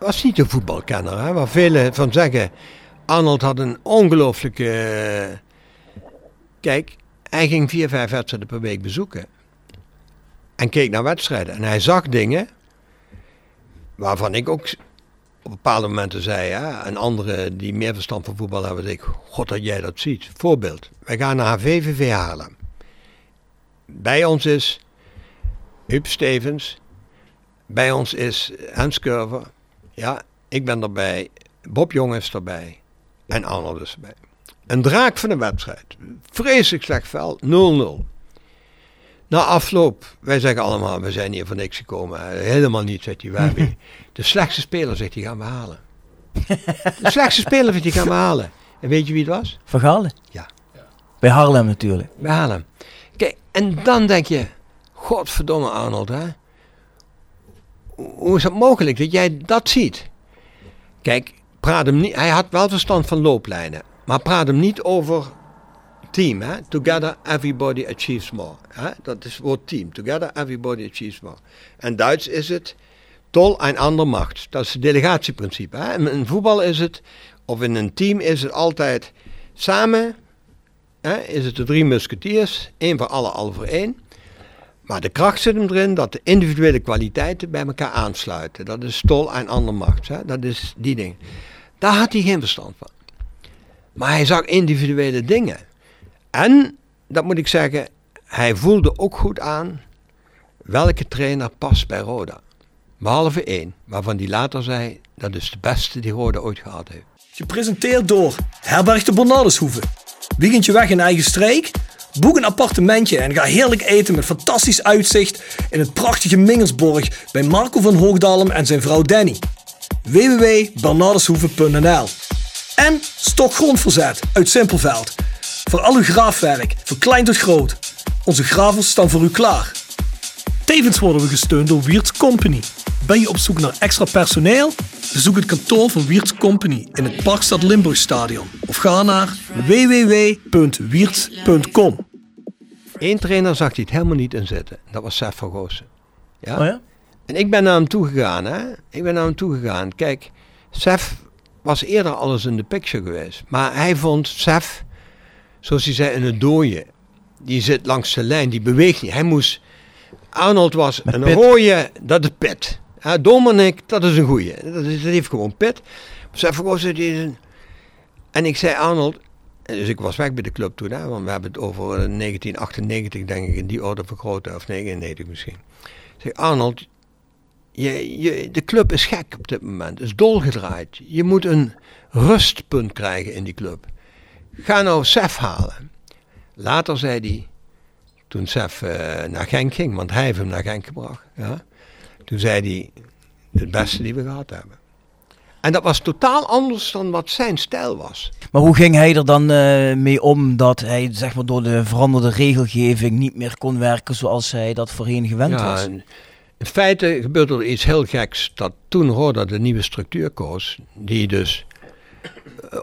was niet een voetbalkenner, hè? waar velen van zeggen, Arnold had een ongelooflijke, eh, kijk, hij ging vier, vijf wedstrijden per week bezoeken. En keek naar wedstrijden. En hij zag dingen waarvan ik ook op bepaalde momenten zei, ja, en anderen die meer verstand van voetbal hebben, zei ik, god dat jij dat ziet. Voorbeeld, wij gaan naar VVV Haarlem. Bij ons is Huub Stevens, bij ons is Hans Curver, ja, ik ben erbij, Bob Jong is erbij en Arnold is erbij. Een draak van een wedstrijd, vreselijk slecht vel, 0-0. Na afloop, wij zeggen allemaal, we zijn hier voor niks gekomen. Helemaal niet, zegt hij. Hebben de slechtste speler, zegt hij, gaan we halen. De slechtste speler, zegt hij, gaan we halen. En weet je wie het was? Vergalen? Ja. Bij Haarlem natuurlijk. Halen hem. Kijk, en dan denk je, godverdomme Arnold, hè. Hoe is het mogelijk dat jij dat ziet? Kijk, praat hem niet, hij had wel verstand van looplijnen. Maar praat hem niet over team. Together everybody achieves more. Hè? Dat is het woord team. Together everybody achieves more. En Duits is het tol een ander macht. Dat is het delegatieprincipe. Hè? In voetbal is het, of in een team is het altijd samen hè, is het de drie musketiers, één voor alle, alle voor één. Maar de kracht zit hem erin dat de individuele kwaliteiten bij elkaar aansluiten. Dat is tol en ander macht. Hè? Dat is die ding. Daar had hij geen verstand van. Maar hij zag individuele dingen. En, dat moet ik zeggen, hij voelde ook goed aan welke trainer past bij Roda. Behalve één, waarvan hij later zei, dat is de beste die Roda ooit gehad heeft. Gepresenteerd door Herberg de Bernardeshoeve. Weekendje weg in eigen streek? Boek een appartementje en ga heerlijk eten met fantastisch uitzicht in het prachtige Mingelsborg bij Marco van Hoogdalem en zijn vrouw Danny. www.bernardeshoeven.nl En Stokgrondverzet uit Simpelveld. Voor al uw graafwerk, van klein tot groot. Onze gravels staan voor u klaar. Tevens worden we gesteund door Wiert's Company. Ben je op zoek naar extra personeel? Bezoek het kantoor van Wiert's Company in het Parkstad Limburgstadion. Of ga naar www.wiertz.com. Eén trainer zag hij het helemaal niet in zitten. Dat was Sef van Goossen. Ja? Oh ja? En ik ben naar hem toe gegaan. Hè? Ik ben naar hem toe gegaan. Kijk, Sef was eerder alles in de picture geweest. Maar hij vond Sef, zoals hij zei, in het dooie. Die zit langs de lijn, die beweegt niet. Hij moest... Arnold was Met een pit. rode, dat is pit. Ja, Dominic, dat is een goeie. Dat, is, dat heeft gewoon pit. Een... En ik zei Arnold... Dus ik was weg bij de club toen, hè, want we hebben het over eh, 1998, denk ik, in die orde vergroten, of 99 misschien. Ik zeg, Arnold, je, je, de club is gek op dit moment, is dolgedraaid. Je moet een rustpunt krijgen in die club. Ga nou Sef halen. Later zei hij, toen Sef eh, naar Genk ging, want hij heeft hem naar Genk gebracht. Ja, toen zei hij, het beste die we gehad hebben. En dat was totaal anders dan wat zijn stijl was. Maar hoe ging hij er dan eh, mee om dat hij zeg maar, door de veranderde regelgeving niet meer kon werken zoals hij dat voorheen gewend was? en in feite gebeurde er iets heel geks. Dat toen Roda de nieuwe structuur koos, die dus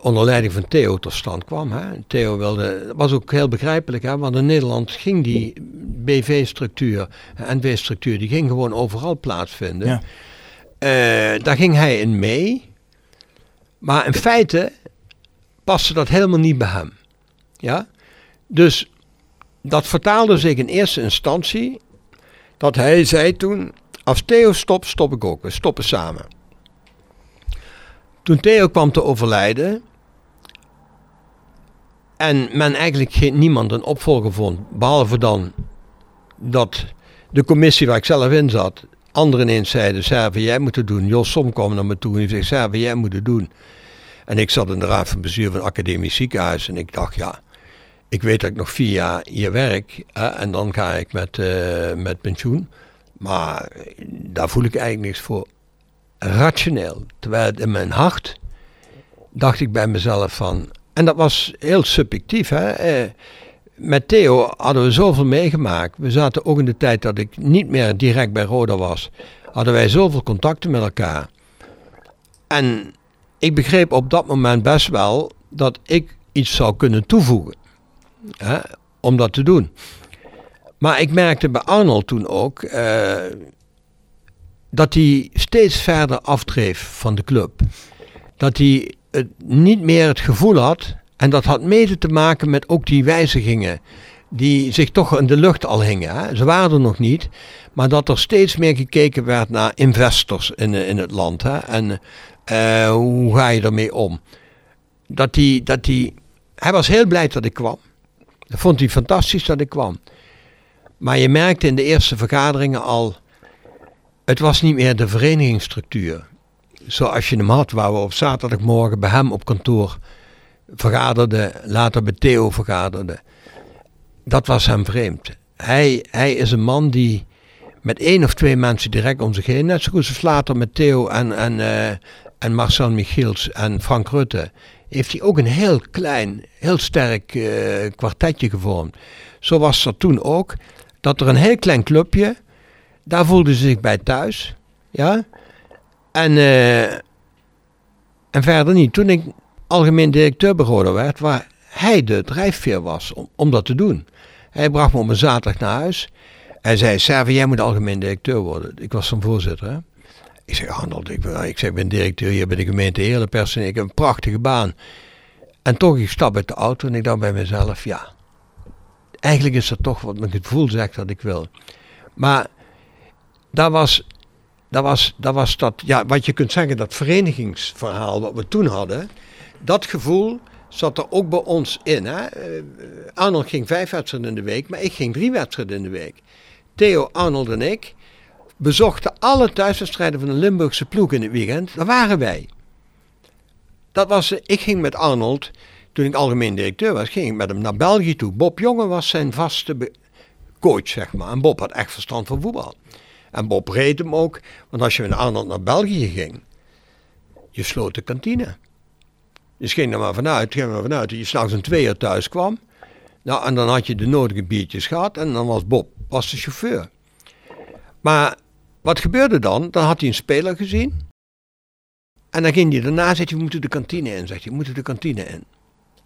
onder leiding van Theo tot stand kwam. Hè. Theo wilde, dat was ook heel begrijpelijk, hè, want in Nederland ging die BV-structuur, NV-structuur, die ging gewoon overal plaatsvinden. Ja. Eh, daar ging hij in mee. Maar in feite paste dat helemaal niet bij hem. Ja? Dus dat vertaalde zich in eerste instantie dat hij zei toen, als Theo stopt, stop ik ook. We stoppen samen. Toen Theo kwam te overlijden en men eigenlijk geen, niemand een opvolger vond, behalve dan dat de commissie waar ik zelf in zat, anderen ineens zeiden, Serve, jij moet het doen. Jos Som kwam naar me toe en die zei, Serve, jij moet het doen. En ik zat in de raad van bestuur van academisch ziekenhuis en ik dacht, ja, ik weet dat ik nog vier jaar hier werk en dan ga ik met, eh, met pensioen. Maar daar voel ik eigenlijk niks voor. Rationeel. Terwijl in mijn hart dacht ik bij mezelf van. En dat was heel subjectief. Hè? Eh, met Theo hadden we zoveel meegemaakt. We zaten ook in de tijd dat ik niet meer direct bij Roda was. Hadden wij zoveel contacten met elkaar. En ik begreep op dat moment best wel dat ik iets zou kunnen toevoegen. Hè, om dat te doen. Maar ik merkte bij Arnold toen ook eh, dat hij steeds verder afdreef van de club. Dat hij het niet meer het gevoel had, en dat had mede te maken met ook die wijzigingen die zich toch in de lucht al hingen. Hè. Ze waren er nog niet, maar dat er steeds meer gekeken werd naar investors in, in het land. Hè. En eh, hoe ga je ermee om? Dat hij, dat hij, hij was heel blij dat ik kwam. Dat vond hij fantastisch dat ik kwam. Maar je merkte in de eerste vergaderingen al, het was niet meer de verenigingsstructuur. Zoals je hem had, waar we op zaterdagmorgen bij hem op kantoor vergaderden, later bij Theo vergaderden. Dat was hem vreemd. Hij, hij is een man die met één of twee mensen direct om zich heen, net zo goed als later met Theo en, en, eh, en Marcel Michiels en Frank Rutte, heeft hij ook een heel klein, heel sterk eh, kwartetje gevormd. Zo was dat toen ook, dat er een heel klein clubje, daar voelden ze zich bij thuis. Ja? En, eh, en verder niet. Toen ik algemeen directeur Roda werd, waar hij de drijfveer was om, om dat te doen. Hij bracht me op een zaterdag naar huis. Hij zei, Serve, jij moet algemeen directeur worden. Ik was zijn voorzitter. Hè? Ik zeg, Arnold, ik, ik zeg, ik ben directeur hier bij de gemeente Heerlenpersen. Ik heb een prachtige baan. En toch, ik stap uit de auto en ik dacht bij mezelf, ja. Eigenlijk is dat toch wat mijn gevoel zegt dat ik wil. Maar daar was, daar was, daar was dat, ja, wat je kunt zeggen, dat verenigingsverhaal wat we toen hadden. Dat gevoel zat er ook bij ons in. Hè? Eh, Arnold ging vijf wedstrijden in de week, maar ik ging drie wedstrijden in de week. Theo, Arnold en ik bezochten alle thuiswedstrijden van de Limburgse ploeg in het weekend. Daar waren wij. Dat was, ik ging met Arnold, toen ik algemeen directeur was, ging ik met hem naar België toe. Bob Jonge was zijn vaste coach, zeg maar. En Bob had echt verstand van voetbal. En Bob reed hem ook, want als je met Arnold naar België ging, je sloot de kantine. Dus ging er maar vanuit, ging er maar vanuit dat je s'nachts om twee uur thuis kwam. Nou, en dan had je de nodige biertjes gehad en dan was Bob was de chauffeur. Maar wat gebeurde dan? Dan had hij een speler gezien. En dan ging hij daarna, zegt hij, we moeten de kantine in. Zegt hij, we moeten de kantine in.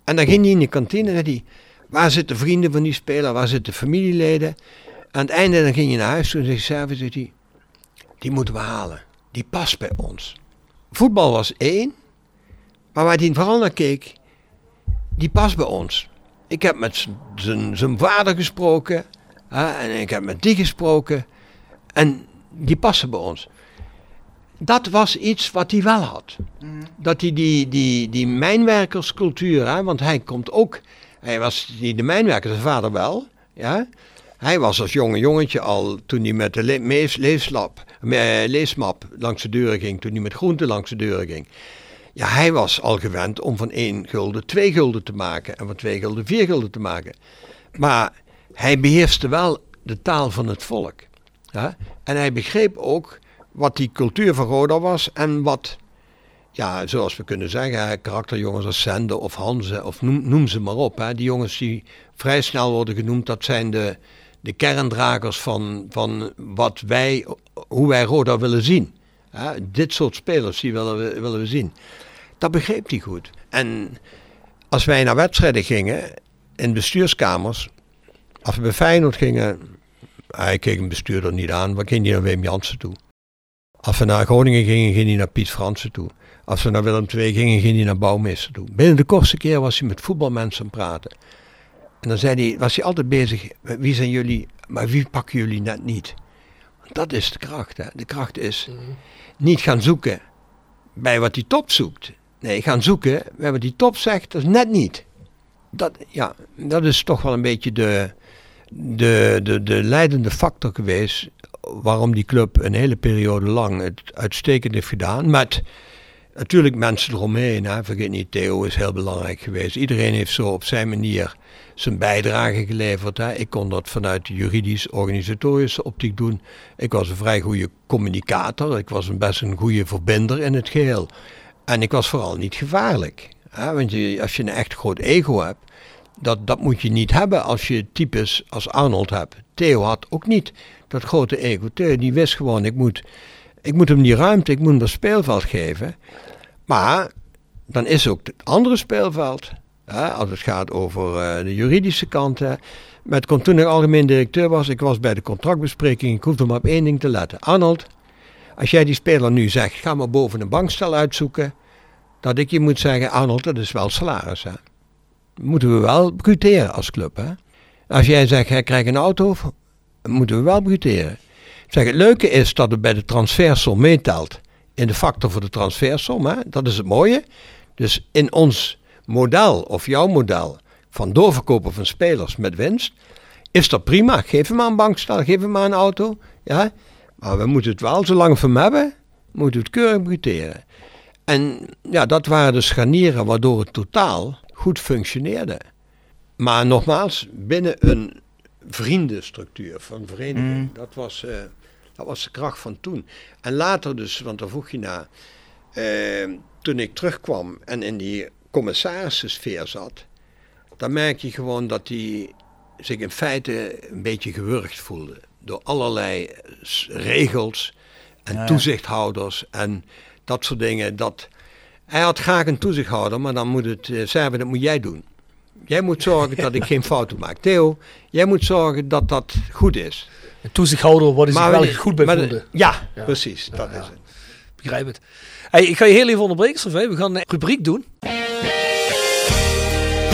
En dan ging hij in de kantine en zei hij, waar zitten vrienden van die speler? Waar zitten familieleden? Aan het einde dan ging je naar huis toe en zei hij, hij, die moeten we halen. Die past bij ons. Voetbal was één, maar waar hij vooral naar keek, die past bij ons. Ik heb met zijn vader gesproken hè, en ik heb met die gesproken en die passen bij ons. Dat was iets wat hij wel had. Dat hij die, die, die mijnwerkerscultuur, hè, want hij komt ook, hij was die, de mijnwerker, zijn vader wel, ja, hij was als jonge jongetje al, toen hij met de le leesmap langs de deuren ging, toen hij met groenten langs de deuren ging. Ja, hij was al gewend om van één gulden twee gulden te maken en van twee gulden vier gulden te maken. Maar hij beheerste wel de taal van het volk. Ja? En hij begreep ook wat die cultuur van Roda was en wat, ja, zoals we kunnen zeggen, karakterjongens als Sende of Hanze of noem, noem ze maar op. Hè? Die jongens die vrij snel worden genoemd, dat zijn de, de kerndragers van, van wat wij, hoe wij Roda willen zien. dit soort spelers die willen we, willen we zien. Dat begreep hij goed. En als wij naar wedstrijden gingen, in bestuurskamers, als we bij Feyenoord gingen, hij keek een bestuurder niet aan, we gingen naar Wim Jansen toe. Als we naar Groningen gingen, ging hij naar Piet Fransen toe. Als we naar Willem II gingen, ging hij naar Bouwmeester toe. Binnen de kortste keer was hij met voetbalmensen praten. En dan zei hij, was hij altijd bezig, wie zijn jullie, maar wie pakken jullie net niet? Dat is de kracht. Hè? De kracht is niet gaan zoeken bij wat die top zoekt. Nee, gaan zoeken bij wat die top zegt, dat is net niet. Dat, ja, dat is toch wel een beetje de, de, de, de leidende factor geweest waarom die club een hele periode lang het uitstekend heeft gedaan. Met natuurlijk mensen eromheen. Hè. Vergeet niet, Theo is heel belangrijk geweest. Iedereen heeft zo op zijn manier zijn bijdrage geleverd. Hè. Ik kon dat vanuit de juridisch-organisatorische optiek doen. Ik was een vrij goede communicator. Ik was een best een goede verbinder in het geheel. En ik was vooral niet gevaarlijk. Want je, als je een echt groot ego hebt, dat, dat moet je niet hebben als je types als Arnold hebt. Theo had ook niet dat grote ego. Theo die wist gewoon, ik moet, ik moet hem die ruimte, ik moet hem dat speelveld geven. Maar dan is ook het andere speelveld als het gaat over eh, de juridische kant. Met, toen ik algemeen directeur was, ik was bij de contractbespreking, ik hoefde maar op één ding te letten. Arnold, als jij die speler nu zegt, ga maar boven een bankstel uitzoeken, dat ik je moet zeggen, Arnold, dat is wel salaris. Hè. Moeten we wel bruteren als club. Hè. Als jij zegt, hij krijgt een auto, moeten we wel bruteren. Zeg, het leuke is dat het bij de transfersom meetelt in de factor voor de transfersom. Hè. Dat is het mooie. Dus in ons model of jouw model van doorverkopen van spelers met winst, is dat prima. Geef hem maar een bankstel, geef hem maar een auto. Ja? Maar we moeten het wel, zolang we hem hebben, moeten we het keurig bruteren. En ja, dat waren de scharnieren waardoor het totaal goed functioneerde. Maar nogmaals, binnen een vriendenstructuur van vereniging. Mm. Dat, was, uh, dat was de kracht van toen. En later dus, want daar vroeg je naar, uh, toen ik terugkwam en in die commissarissensfeer zat, dan merk je gewoon dat hij zich in feite een beetje gewurgd voelde. Door allerlei regels en toezichthouders en dat soort dingen. Dat, hij had graag een toezichthouder, maar dan moet het uh, dat moet jij doen. Jij moet zorgen dat ik geen fouten maak. Theo, jij moet zorgen dat dat goed is. Een toezichthouder wordt zich wel goed bij voelde. Ja, ja, precies. Dat is het. Begrijp het. Hey, ik ga je heel even onderbreken, We gaan een rubriek doen.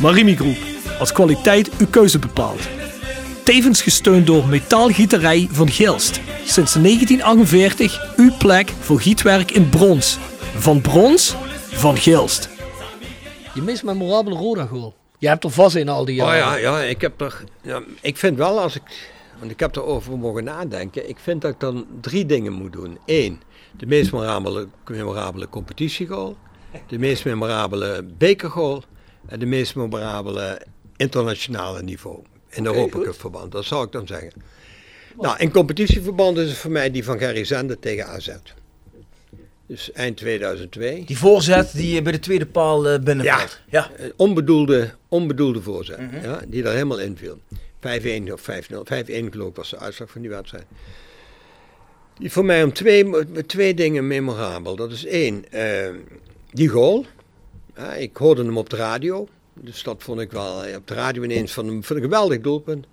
Marimi Groep, als kwaliteit uw keuze bepaalt. Tevens gesteund door Metaalgieterij van Gilst. Sinds 1948 uw plek voor gietwerk in brons. Van brons, van Gilst. Je meest memorabele Roda goal. Je hebt er vast in al die Oh jaren. ja, ja, ik heb er. Ja, ik vind wel als ik. Want ik heb erover mogen nadenken. Ik vind dat ik dan drie dingen moet doen. Eén, de meest memorabele, memorabele competitiegoal. De meest memorabele bekergoal. En de meest memorabele internationale niveau. In Europa Cup verband. Dat zou ik dan zeggen. Nou, in competitieverband is het voor mij die van Gerry Zender tegen AZ. Dus eind 2002. Die voorzet die eh, bij de tweede paal eh, binnenvalt. Ja. Eh, onbedoelde, onbedoelde voorzet, ja, die er helemaal inviel. 5-1 of 5-0. 5-1 geloof ik was de uitslag van die wedstrijd. Die voor mij om twee, twee dingen memorabel. Dat is één, eh, die goal. Ik hoorde hem op de radio. Dus dat vond ik wel eh, op de radio ineens van een, geweldig doelpunt.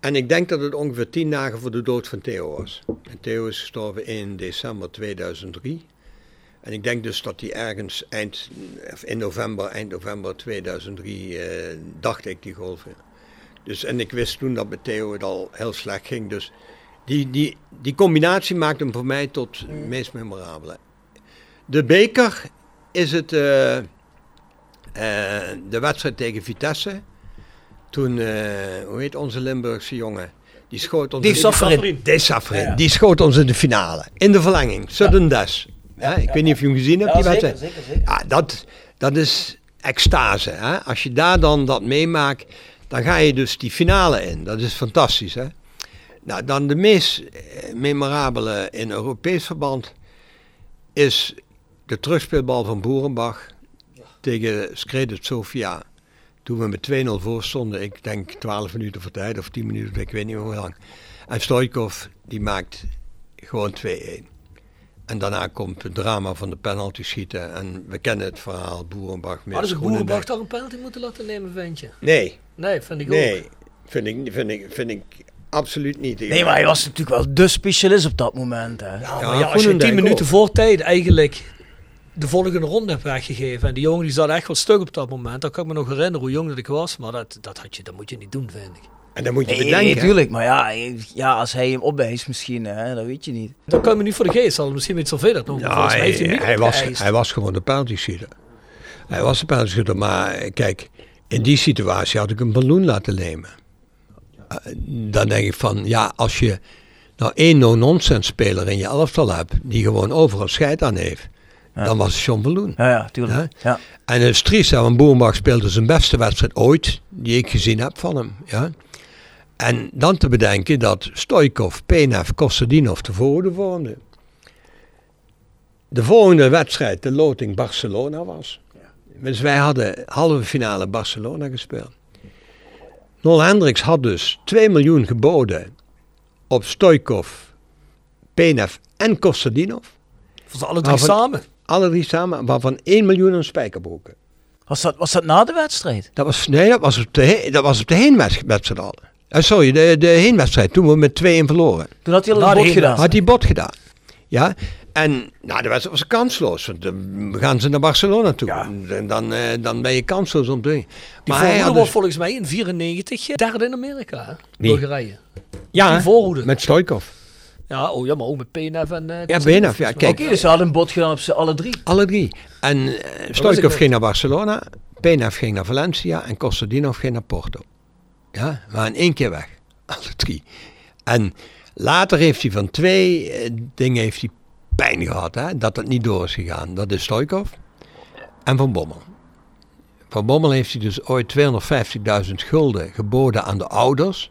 En ik denk dat het ongeveer tien dagen voor de dood van Theo was. En Theo is gestorven in december 2003. En ik denk dus dat hij ergens eind, in november, eind november 2003, eh, dacht ik die viel. Dus, en ik wist toen dat met Theo het al heel slecht ging. Dus die, die, die combinatie maakt hem voor mij tot het meest memorabele. De beker is het eh, de wedstrijd tegen Vitesse. Toen, eh, hoe heet onze Limburgse jongen? Die schoot ons... In-. Dave Safferin. Die schoot ons in de finale. In de verlenging. Sudden death. Ja, ik weet niet of je hem gezien hebt, Ja, die zeker, wedstrijd. zeker, zeker. Ja, dat, dat is extase. Hè? Als je daar dan dat meemaakt, dan ga je dus die finale in. Dat is fantastisch. Hè? Nou, dan de meest eh, memorabele in Europees verband is de terugspeelbal van Boerenbach tegen Skredet Sofia. Toen we met 2-0 voor stonden, ik denk 12 minuten voor tijd of 10 minuten, ik weet niet hoe lang. En Stoikov die maakt gewoon 2-1. En daarna komt het drama van de penalty schieten. En we kennen het verhaal, Boerenbach meer Hadden ze Boerenbach daar een penalty moeten laten nemen, ventje? Nee, Nee, vind ik ook. nee. Vind ik, vind, ik, vind ik absoluut niet. Nee, maar hij was natuurlijk wel de specialist op dat moment. Hè. Ja, Ja, maar ja, als je tien minuten ook. voor tijd eigenlijk de volgende ronde hebt weggegeven. En die jongen die zat echt wel stuk op dat moment. Dan kan ik me nog herinneren hoe jong dat ik was. Maar dat, dat, had je, dat moet je niet doen, vind ik. En dan moet je Nee, bedenken. natuurlijk. Maar ja, ja, als hij hem opwijst misschien, hè, dat weet je niet. Dat kan je me niet voor de geest halen. Misschien weet Sylvie dat nog. Ja, hij, heeft hij, hem hij niet was, hij was gewoon de penalty. Hij was de penalty maar kijk, in die situatie had ik een balloon laten nemen. Eh, dan denk ik van, ja, als je nou één no-nonsense speler in je elftal hebt, die gewoon overal scheid aan heeft, dan was het John Balloon. Ja, ja, tuurlijk. Ja. En hè, want Boerenbach speelde zijn beste wedstrijd ooit, die ik gezien heb van hem. Ja. En dan te bedenken dat Stoikov, Penev, Kostadinov de volgende vormden. De volgende wedstrijd, de loting Barcelona was. Dus wij hadden halve finale Barcelona gespeeld. Nol Hendricks had dus 2 miljoen geboden op Stoikov, Penev en Kostadinov. Voor ze alle drie van- samen. Alle drie samen, waarvan 1 miljoen aan spijkerbroeken. Was, dat, was dat na de wedstrijd? Dat was, nee, dat was op de, dat was op de heenwedstrijd al. Eh, sorry, de, de heenwedstrijd, toen we met 2-1 verloren. Toen had hij al een bot gedaan. Had hij bot gedaan. Ja, en nou, de wedstrijd was kansloos. Want dan gaan ze naar Barcelona toe. En dan, eh, dan ben je kansloos om te Die Maar hij had dus, volgens mij in 94 derde in Amerika. Hè? Wie? Bulgarije. ja, met Stoikov. Ja, oh ja, maar ook met PNF en... eh, Ja, Benaf, ja, kijk. Oké, dus ze hadden een bot gedaan op ze alle drie. Alle drie. En Stoikov net. ging naar Barcelona, Penav ging naar Valencia en Kostadinov ging naar Porto. Ja, we waren één keer weg. Alle drie. En later heeft hij van twee eh, dingen heeft hij pijn gehad, hè, dat het niet door is gegaan. Dat is Stoikov en Van Bommel. Van Bommel heeft hij dus ooit 250.000 gulden geboden aan de ouders.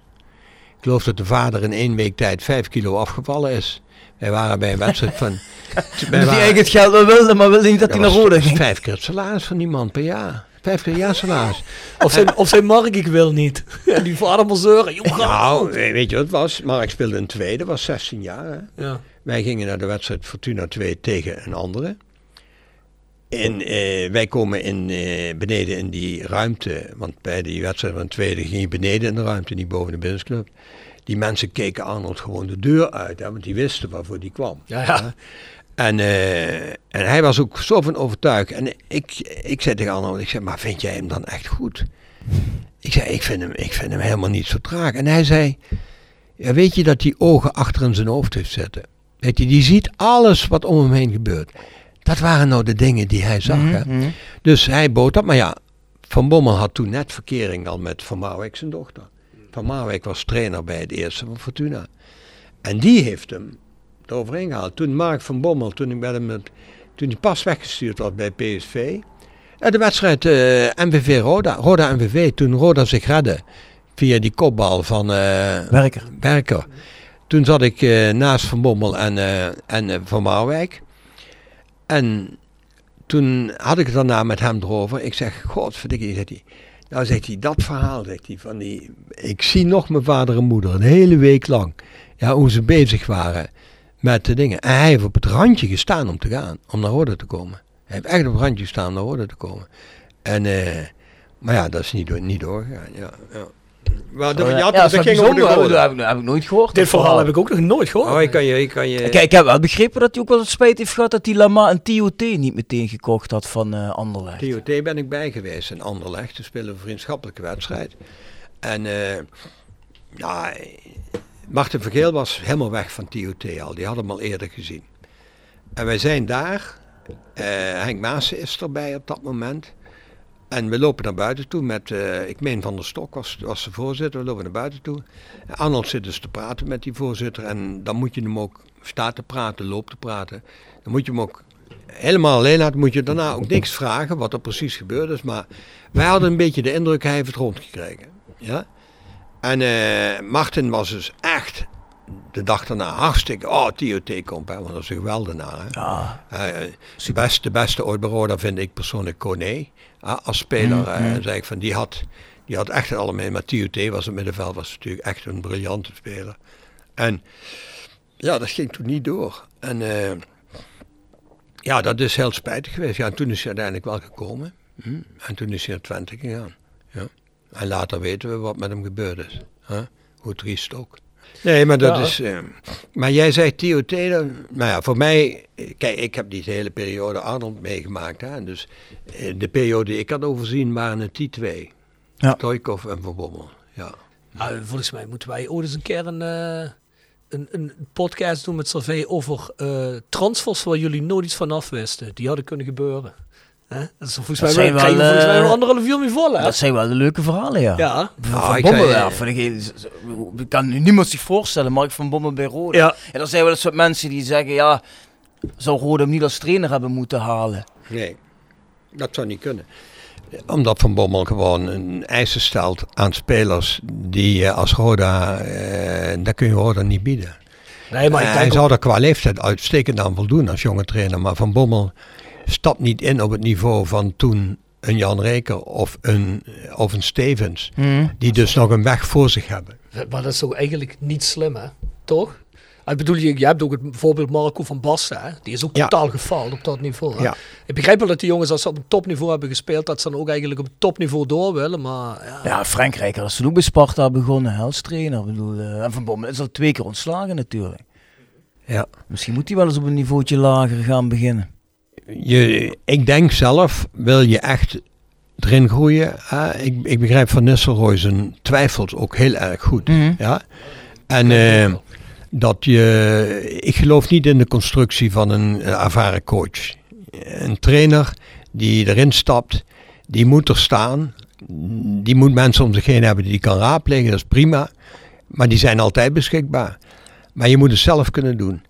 Ik geloof dat de vader in één week tijd 5 kilo afgevallen is. Wij waren bij een wedstrijd van... hij waren- eigenlijk het geld wel wilde, maar wilde niet dat hij naar Rode ging. Vijf keer het salaris van die man per jaar. Vijf keer jaar salaris. Of zijn, of zijn Mark, ik wil niet. En die vader maar zeuren. Nou, weet je wat het was? Mark speelde een tweede, was 16 jaar. Hè? Ja. Wij gingen naar de wedstrijd Fortuna 2 tegen een andere. In, eh, wij komen in, eh, beneden in die ruimte, want bij die wedstrijd van de tweede ging je beneden in de ruimte, niet boven de businessclub. Die mensen keken Arnold gewoon de deur uit, hè, want die wisten waarvoor die kwam. Ja. En, eh, en hij was ook zo van overtuigd. En ik, ik zei tegen Arnold, ik zei, maar vind jij hem dan echt goed? Ik zei, ik vind hem, ik vind hem helemaal niet zo traag. En hij zei, ja, weet je dat die ogen achter in zijn hoofd heeft zitten? Weet je, die ziet alles wat om hem heen gebeurt. Dat waren nou de dingen die hij zag. hè? Mhm. Dus hij bood dat. Maar ja, Van Bommel had toen net verkering al met Van Marwijk zijn dochter. Van Marwijk was trainer bij het eerste van Fortuna. En die heeft hem eroverheen gehaald. Toen Mark van Bommel, toen ik met hem toen hij pas weggestuurd was bij PSV. En de wedstrijd eh MVV Roda, Roda MVV, toen Roda zich redde via die kopbal van eh, Werker. Werker. Toen zat ik eh, naast Van Bommel en, en Van Marwijk. En toen had ik het daarna met hem erover. Ik zeg, godverdikkie, zegt hij. Nou zegt hij, dat verhaal, zegt hij, van die... Ik zie nog mijn vader en moeder, een hele week lang. Ja, hoe ze bezig waren met de dingen. En hij heeft op het randje gestaan om te gaan, om naar orde te komen. Hij heeft echt op het randje gestaan om naar orde te komen. En, eh, maar ja, dat is niet, door, niet doorgegaan, ja. ja. Maar de, Oh, ja. dat ging over de. Dat heb ik, heb ik nooit gehoord. Dit verhaal heb ik ook nog nooit gehoord. Oh, ik kan je, ik kan je... Ik, ik heb wel begrepen dat hij ook wel het spijt heeft gehad dat hij Lama en TOT niet meteen gekocht had van eh Anderlecht. TOT ben ik bij geweest in Anderlecht. Toen spelen een vriendschappelijke wedstrijd. En eh, ja, Martin Vergeel was helemaal weg van TOT al. Die had hem al eerder gezien. En wij zijn daar. eh, Henk Maassen is erbij op dat moment. En we lopen naar buiten toe met, eh, ik meen Van der Stok was, was de voorzitter. We lopen naar buiten toe. En Arnold zit dus te praten met die voorzitter. En dan moet je hem ook, staat te praten, loopt te praten. Dan moet je hem ook helemaal alleen laten. Moet je daarna ook niks vragen wat er precies gebeurd is. Maar wij hadden een beetje de indruk, hij heeft het rondgekregen. Ja? En eh, Martin was dus echt de dag daarna hartstikke, oh TOT komt, hè, want dat is een geweldenaar. Hè? Ja, Eh, eh, de, beste, de beste ooit vind ik persoonlijk. Ah, als speler, eh, zeg ik van, die had, die had echt het allemaal mee. Maar TOT was het middenveld, was natuurlijk echt een briljante speler. En ja, dat ging toen niet door. En ja, dat is heel spijtig geweest. Ja, en toen is hij uiteindelijk wel gekomen. Hm. En toen is hij naar Twente gegaan. Ja. En later weten we wat met hem gebeurd is. Huh? Hoe triest ook. Nee, maar dat Ja. is. eh, maar jij zei TOT, dan, nou ja, voor mij, kijk, ik heb die hele periode Arnold meegemaakt. Hè, dus eh, de periode die ik had overzien waren het die twee: Ja. Stoikov en Van Bommel. Ja. Ah, volgens mij moeten wij ooit eens een keer een, eh, een, een podcast doen met Servé over eh, transfers waar jullie nooit iets van af wisten. Die hadden kunnen gebeuren. Hè? Dat is volgens mij zijn wel, volgens mij eh, wel anderhalf uur mee vol. Hè? dat zijn wel de leuke verhalen, ja. ja. Van, van ik Bommel, ja. Van z- z- ik kan nu niemand zich voorstellen, Mark van Bommel bij Roda. Ja. En er zijn wel een soort mensen die zeggen, ja, zou Roda hem niet als trainer hebben moeten halen. Nee, dat zou niet kunnen. Omdat Van Bommel gewoon een eisen stelt aan spelers die je als Roda, eh dat kun je Roda niet bieden. Nee, maar ik Eh, denk hij ook- zou er qua leeftijd uitstekend aan voldoen als jonge trainer. Maar Van Bommel stapt niet in op het niveau van toen een Jan Reker of een, of een Stevens. Die dus nog een weg voor zich hebben. Maar dat is toch eigenlijk niet slim, hè? Toch? Ik bedoel, je, je hebt ook het voorbeeld Marco van Basten, hè? Die is ook Ja. totaal gefaald op dat niveau. Hè? Ja. Ik begrijp wel dat die jongens, als ze op een topniveau hebben gespeeld, dat ze dan ook eigenlijk op het topniveau door willen. Maar ja, Ja, Frankrijk dat is toen ook bij Sparta begonnen, hè, als trainer. Ik bedoel, eh, en Van Bommel is al twee keer ontslagen natuurlijk. Ja. Misschien moet hij wel eens op een niveautje lager gaan beginnen. Je, ik denk zelf, wil je echt erin groeien. ik, ik begrijp van Nistelrooy zijn twijfels ook heel erg goed. Ja? En eh, dat je, ik geloof niet in de constructie van een eh, ervaren coach. Een trainer die erin stapt, die moet er staan. Die moet mensen om zich heen hebben die die kan raadplegen, dat is prima. Maar die zijn altijd beschikbaar. Maar je moet het zelf kunnen doen.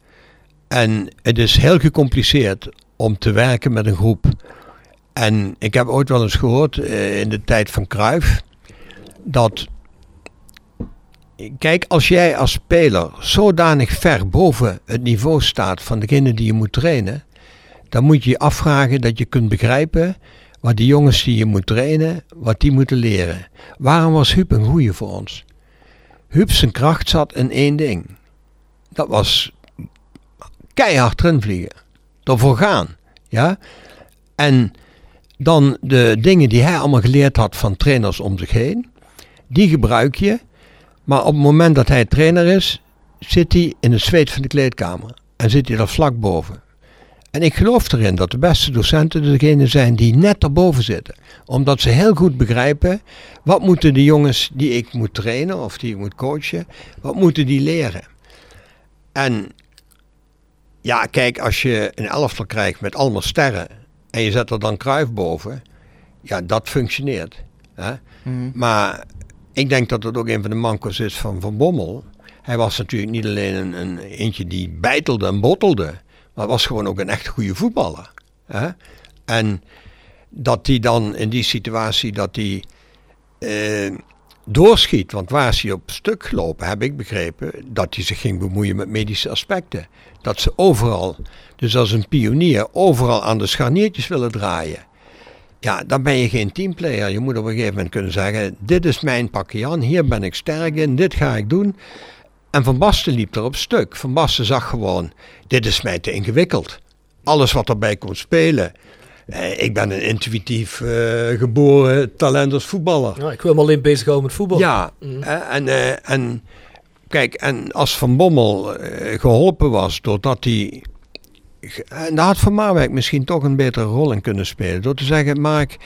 En het is heel gecompliceerd om te werken met een groep. En ik heb ooit wel eens gehoord eh, in de tijd van Cruijff dat Kijk, als jij als speler zodanig ver boven het niveau staat van degene die je moet trainen, dan moet je je afvragen dat je kunt begrijpen wat die jongens die je moet trainen, wat die moeten leren. Waarom was Huub een goeie voor ons? Huub zijn kracht zat in één ding. Dat was keihard erin vliegen. Ervoor gaan. Ja? En dan de dingen die hij allemaal geleerd had van trainers om zich heen, die gebruik je. Maar op het moment dat hij trainer is, zit hij in de zweet van de kleedkamer. En zit hij er vlak boven. En ik geloof erin dat de beste docenten degene zijn die net erboven zitten. Omdat ze heel goed begrijpen, wat moeten de jongens die ik moet trainen of die ik moet coachen, wat moeten die leren? En ja, kijk, als je een elftal krijgt met allemaal sterren en je zet er dan Kruif boven, ja, dat functioneert. Hè? Maar ik denk dat het ook een van de mankos is van Van Bommel. Hij was natuurlijk niet alleen een, een eentje die bijtelde en bottelde, maar was gewoon ook een echt goede voetballer. Hè? En dat hij dan in die situatie dat hij eh, doorschiet, want waar is hij op stuk gelopen, heb ik begrepen, dat hij zich ging bemoeien met medische aspecten. Dat ze overal, dus als een pionier, overal aan de scharniertjes willen draaien. Ja, dan ben je geen teamplayer. Je moet op een gegeven moment kunnen zeggen: Dit is mijn pakje aan, hier ben ik sterk in, dit ga ik doen. En Van Basten liep er op stuk. Van Basten zag gewoon: Dit is mij te ingewikkeld. Alles wat erbij komt spelen. Eh, ik ben een intuïtief eh, geboren talent als voetballer. Ja, ik wil me alleen bezighouden met voetbal. Ja, eh, en, eh, en kijk, en als Van Bommel eh, geholpen was doordat hij. En daar had Van Marwijk misschien toch een betere rol in kunnen spelen. Door te zeggen: Mark,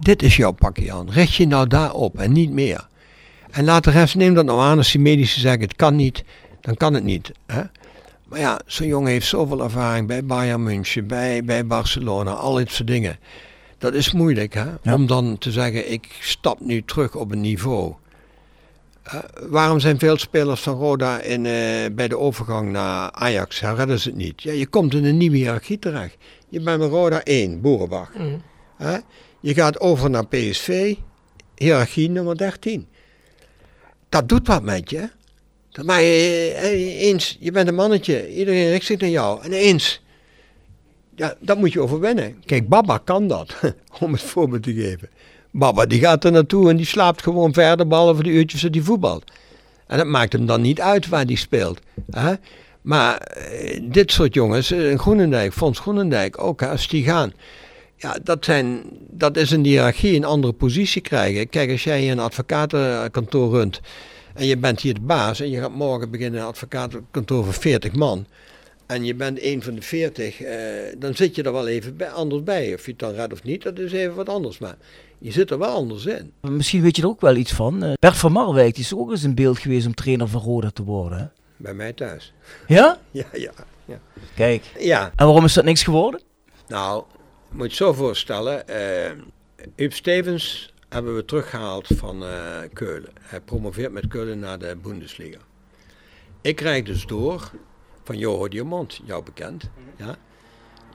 dit is jouw pakje aan. Richt je nou daarop en niet meer. En laat de rest, neem dat nou aan als die medici zeggen: het kan niet, dan kan het niet. Hè? Maar ja, zo'n jongen heeft zoveel ervaring bij Bayern München, bij, bij Barcelona, al dit soort dingen. Dat is moeilijk, hè? Om dan te zeggen, ik stap nu terug op een niveau. Eh, waarom zijn veel spelers van Roda in, eh, bij de overgang naar Ajax, redden ze het niet? Ja, je komt in een nieuwe hiërarchie terecht. Je bent bij Roda 1, Boerenbach. Hè? Je gaat over naar PSV, hiërarchie nummer 13. Dat doet wat met je. Dat maar je, eh, eens, je bent een mannetje, iedereen richt zich naar jou. En eens, ja, dat moet je overwinnen. Kijk, Baba kan dat, om het voorbeeld te geven. Baba die gaat er naartoe en die slaapt gewoon verder, behalve de uurtjes dat hij voetbalt. En dat maakt hem dan niet uit waar hij speelt. Hè? Maar eh, dit soort jongens, eh, Groenendijk, Fons Groenendijk, ook als die gaan. Ja, dat, zijn, dat is een hiërarchie, een andere positie krijgen. Kijk, als jij een advocatenkantoor runt en je bent hier de baas en je gaat morgen beginnen een advocatenkantoor van 40 man. En je bent een van de 40, eh, dan zit je er wel even bij, anders bij. Of je het dan redt of niet, dat is even wat anders. Maar je zit er wel anders in. Misschien weet je er ook wel iets van. Eh, Bert van Marwijk die is ook eens in beeld geweest om trainer van Roda te worden. hè? Bij mij thuis. Ja? Ja, ja. Ja, Kijk. ja. En waarom is dat niks geworden? nou, moet je zo voorstellen. eh Huub Stevens hebben we teruggehaald van eh, Keulen. Hij promoveert met Keulen naar de Bundesliga. Ik krijg dus door van Jo Diamant, jou bekend. Ja.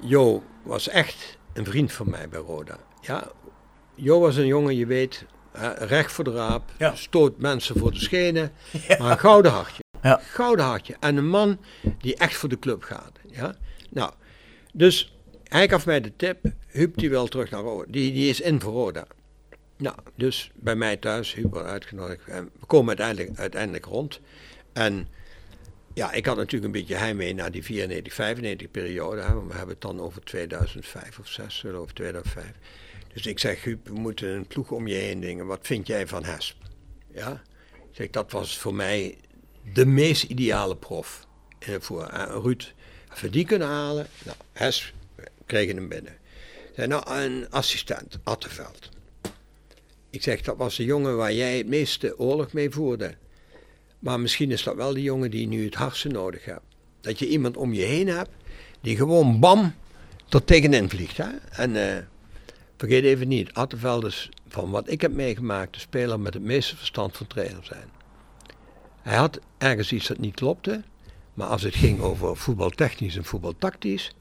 Jo was echt een vriend van mij bij Roda. Ja. Jo was een jongen, je weet, recht voor de raap, Ja. stoot mensen voor de schenen, maar een gouden hartje. Ja. Gouden hartje. En een man die echt voor de club gaat. Ja. Nou, dus hij gaf mij de tip, Huub die wil terug naar Roda, die, die is in voor Roda. Nou, dus bij mij thuis, Huub wordt uitgenodigd. En we komen uiteindelijk, uiteindelijk rond. En ja, ik had natuurlijk een beetje heimwee naar die 94, 95 periode. Hè, we hebben het dan over 2005 of 6, over 2005. Dus ik zeg, Huub, we moeten een ploeg om je heen dingen. Wat vind jij van Hesp? Ja? Zeg, dat was voor mij de meest ideale prof. Het voor. En Ruud, als we die kunnen halen, nou, Hesp kregen hem binnen. Zei, nou, een assistent, Atteveld. Ik zeg, dat was de jongen waar jij het meeste oorlog mee voerde. Maar misschien is dat wel de jongen die nu het hardste nodig hebt. Dat je iemand om je heen hebt die gewoon bam tot tegenin vliegt. Hè? En eh, vergeet even niet, Atteveld is van wat ik heb meegemaakt de speler met het meeste verstand van trainer zijn. Hij had ergens iets dat niet klopte, maar als het ging over voetbaltechnisch en voetbaltactisch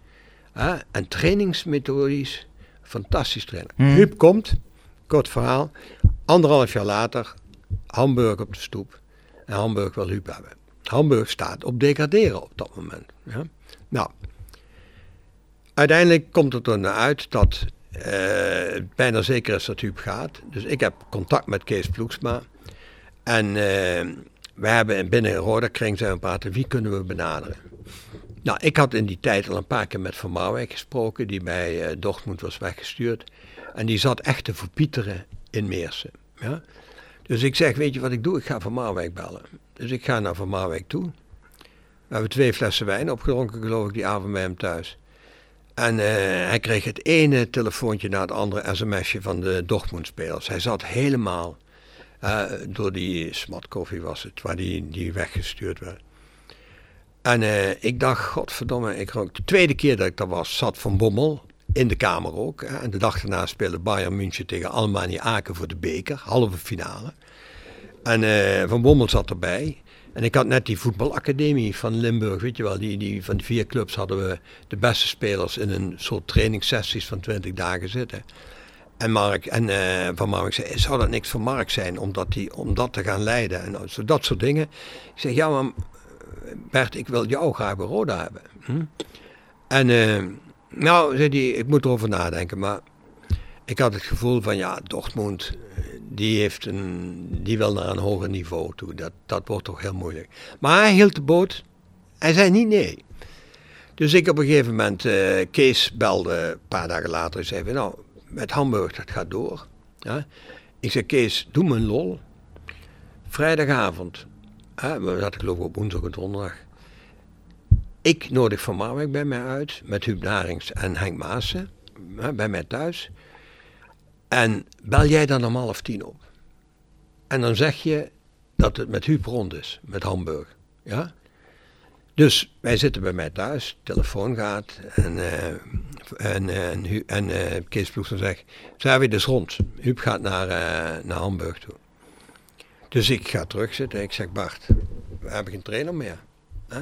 hè, en trainingsmethodisch, fantastisch trainer. Huub komt, kort verhaal, anderhalf jaar later, Hamburg op de stoep. En Hamburg wil Huub hebben. Hamburg staat op degraderen op dat moment. Ja? Nou, uiteindelijk komt het er naar uit dat bijna zeker is dat Huub gaat. Dus ik heb contact met Kees Ploegsma. En eh, we hebben binnen Roda Kring zijn we praten, wie kunnen we benaderen? Nou, ik had in die tijd al een paar keer met Van Marwijk gesproken, die bij eh, Dortmund was weggestuurd. En die zat echt te verpieteren in Meersen. Ja? Dus ik zeg, weet je wat ik doe? Ik ga Van Marwijk bellen. Dus ik ga naar Van Marwijk toe. We hebben twee flessen wijn opgedronken, geloof ik, die avond bij hem thuis. En eh, hij kreeg het ene telefoontje na het andere sms'je van de Dortmund-spelers. Hij zat helemaal eh, door die smatkoffie was het, waar die, die weggestuurd werd. En eh, ik dacht, godverdomme, ik rook. De tweede keer dat ik daar was, zat Van Bommel in de kamer ook. Hè. En de dag daarna speelde Bayern München tegen Almani Aken voor de beker, halve finale. En Van Bommel zat erbij. En ik had net die voetbalacademie van Limburg, weet je wel, die, die, van die vier clubs hadden we de beste spelers in een soort trainingssessies van 20 dagen zitten. En Mark, en uh, van Mark zei, zou dat niks voor Mark zijn om dat, om dat te gaan leiden? En zo, dat soort dingen. Ik zeg, ja maar Bert, ik wil jou graag bij Roda hebben. Hm? En nou, zei hij, ik moet erover nadenken, maar ik had het gevoel van, ja, Dortmund, die, heeft een, die wil naar een hoger niveau toe. Dat, dat wordt toch heel moeilijk. Maar hij hield de boot. Hij zei niet nee. Dus ik op een gegeven moment, uh, Kees belde een paar dagen later en zei: Nou, met Hamburg, dat gaat door. Ja? Ik zei: Kees, doe me een lol. Vrijdagavond, hè, we zaten geloof ik op woensdag en donderdag. Ik nodig Van Marwijk bij mij uit, met Huub Narings en Henk Maassen, bij mij thuis. En bel jij dan om half tien op. En dan zeg je dat het met Huub rond is, met Hamburg. Ja? Dus wij zitten bij mij thuis, telefoon gaat en, uh, en, uh, en, en uh, Kees Ploegsen zegt, zijn we dus rond. Huub gaat naar, naar Hamburg toe. Dus ik ga terugzitten. Ik zeg, Bart, we hebben geen trainer meer. Hè?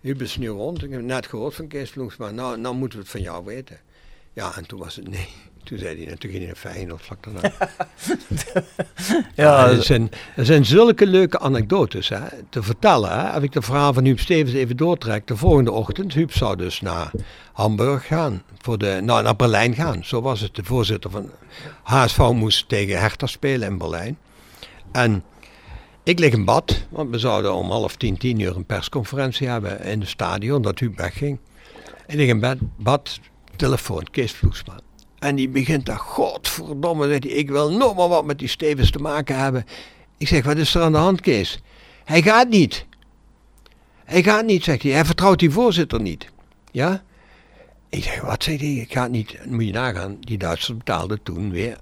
Huub is nu rond. Ik heb net gehoord van Kees Ploegsma. Nou, nou moeten we het van jou weten. Ja, en toen was het nee. Toen zei hij, natuurlijk hij naar vlak daarna. ja, er, zijn, er zijn zulke leuke anekdotes hè, te vertellen. Hè. Als ik de verhaal van Huub Stevens even doortrek, de volgende ochtend, Huub zou dus naar Hamburg gaan, voor de, nou, naar Berlijn gaan. Zo was het. De voorzitter van HSV moest tegen Hertha spelen in Berlijn. En ik lig in bad, want we zouden om half tien, tien uur een persconferentie hebben in het stadion, dat Huub wegging. Ik lig in bed, bad, telefoon, Kees. En die begint daar, godverdomme, zegt hij, ik wil nog maar wat met die Stevens te maken hebben. Ik zeg, wat is er aan de hand, Kees? Hij gaat niet. Hij gaat niet, zegt hij. Hij vertrouwt die voorzitter niet. Ja? Ik zeg, wat zegt hij? Ik ga niet. Dan moet je nagaan, die Duitsers betaalden toen weer 1,2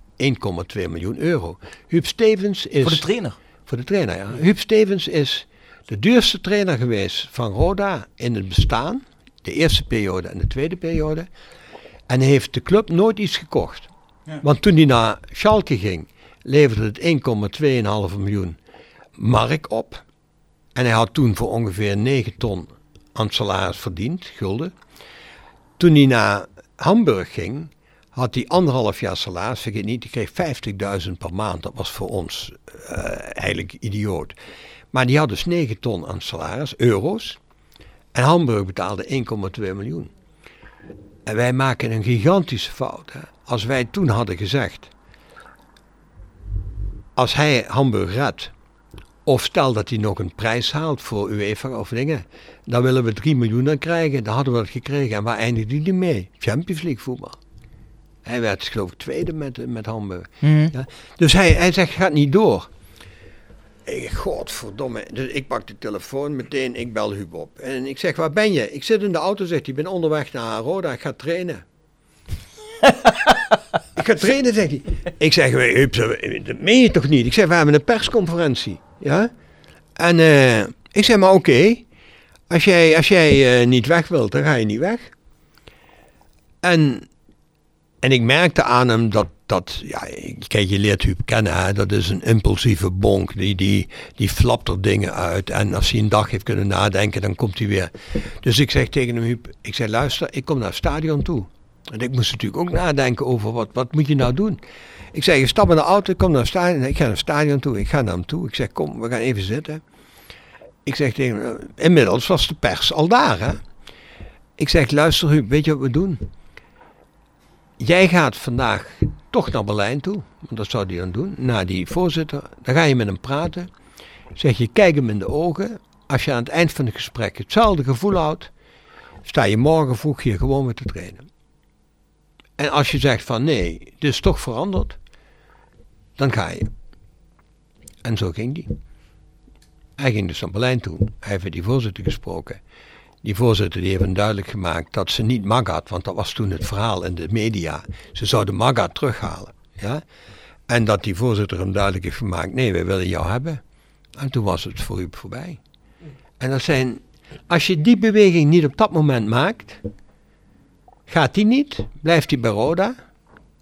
miljoen euro. Huub Stevens is... Voor de trainer? Voor de trainer, ja. Huub Stevens is de duurste trainer geweest van Roda in het bestaan. De eerste periode en de tweede periode. En heeft de club nooit iets gekocht. Ja. Want toen hij naar Schalke ging, leverde het 1,2,5 miljoen mark op. En hij had toen voor ongeveer 9 ton aan salaris verdiend, gulden. Toen hij naar Hamburg ging, had hij anderhalf jaar salaris, vergeet niet, hij kreeg 50.000 per maand. Dat was voor ons uh, eigenlijk idioot. Maar die had dus 9 ton aan salaris, euro's. En Hamburg betaalde 1,2 miljoen. En wij maken een gigantische fout. Hè? Als wij toen hadden gezegd, als hij Hamburg redt, of stel dat hij nog een prijs haalt voor UEFA of dingen, dan willen we 3 miljoen aan krijgen. Dan hadden we dat gekregen. En waar eindigde hij mee? Champions League voetbal. Hij werd geloof ik tweede met, met Hamburg. Mhm. Ja? Dus hij, hij zegt, gaat niet door. Godverdomme. Dus ik pak de telefoon meteen, ik bel Huub op. En ik zeg, waar ben je? Ik zit in de auto, zegt hij, ik ben onderweg naar Roda, ik ga trainen. ik ga trainen, zegt hij. Ik zeg, Huub, dat meen je toch niet? Ik zeg, we hebben een persconferentie. Ja? En uh, ik zeg, maar oké, als jij, als jij uh, niet weg wilt, dan ga je niet weg. En, en ik merkte aan hem dat dat, ja, kijk, je leert Huub kennen, hè? dat is een impulsieve bonk. Die, die, die flapt er dingen uit. En als hij een dag heeft kunnen nadenken, dan komt hij weer. Dus ik zeg tegen hem, Huub, ik zeg, luister, ik kom naar het stadion toe. En ik moest natuurlijk ook nadenken over, wat, wat moet je nou doen? Ik zeg, je stap in de auto, ik kom naar het stadion. Ik ga naar het stadion toe, ik ga naar hem toe. Ik zeg, kom, we gaan even zitten. Ik zeg tegen hem, inmiddels was de pers al daar, hè. Ik zeg, luister Huub, weet je wat we doen? Jij gaat vandaag toch naar Berlijn toe, want dat zou hij dan doen, naar die voorzitter. Dan ga je met hem praten. Zeg je, kijk hem in de ogen. Als je aan het eind van het gesprek hetzelfde gevoel houdt, sta je morgen vroeg hier gewoon weer te trainen. En als je zegt van nee, het is toch veranderd, dan ga je. En zo ging die. Hij ging dus naar Berlijn toe. Hij heeft die voorzitter gesproken. Die voorzitter die heeft hem duidelijk gemaakt dat ze niet Magath, want dat was toen het verhaal in de media. Ze zouden Magath terughalen. Ja? En dat die voorzitter hem duidelijk heeft gemaakt, nee, wij willen jou hebben. En toen was het voor u voorbij. En dat zijn, als je die beweging niet op dat moment maakt, gaat die niet, blijft die bij Roda.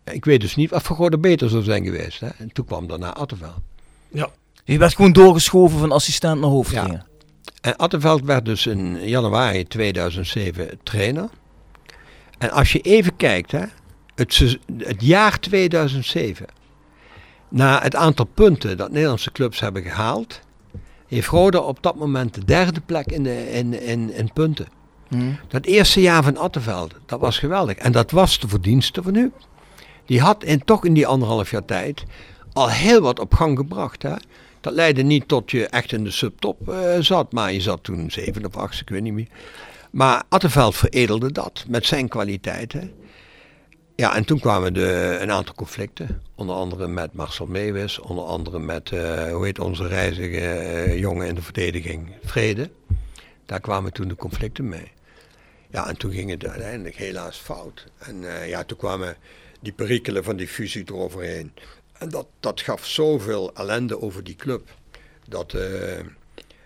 Ik weet dus niet wat voor Roda beter zou zijn geweest. Hè? En toen kwam daarna Attenveld. Ja. Je werd gewoon doorgeschoven van assistent naar hoofdtrainer. En Attenveld werd dus in januari 2007 trainer. En als je even kijkt, hè, het, het jaar 2007, na het aantal punten dat Nederlandse clubs hebben gehaald, heeft Roda op dat moment de derde plek in, de, in, in, in punten. Dat eerste jaar van Attenveld, dat was geweldig. En dat was de verdienste van u. Die had in, toch in die anderhalf jaar tijd al heel wat op gang gebracht. Hè? Dat leidde niet tot je echt in de subtop eh, zat, maar je zat toen zeven of acht, ik weet niet meer. Maar Attenveld veredelde dat met zijn kwaliteiten. Ja, en toen kwamen de, een aantal conflicten. Onder andere met Marcel Meewis, onder andere met, eh, hoe heet onze reizige eh, jongen in de verdediging, Vrede. Daar kwamen toen de conflicten mee. Ja, en toen ging het uiteindelijk helaas fout. En ja, toen kwamen die perikelen van die fusie eroverheen. En dat, dat gaf zoveel ellende over die club. Dat, eh,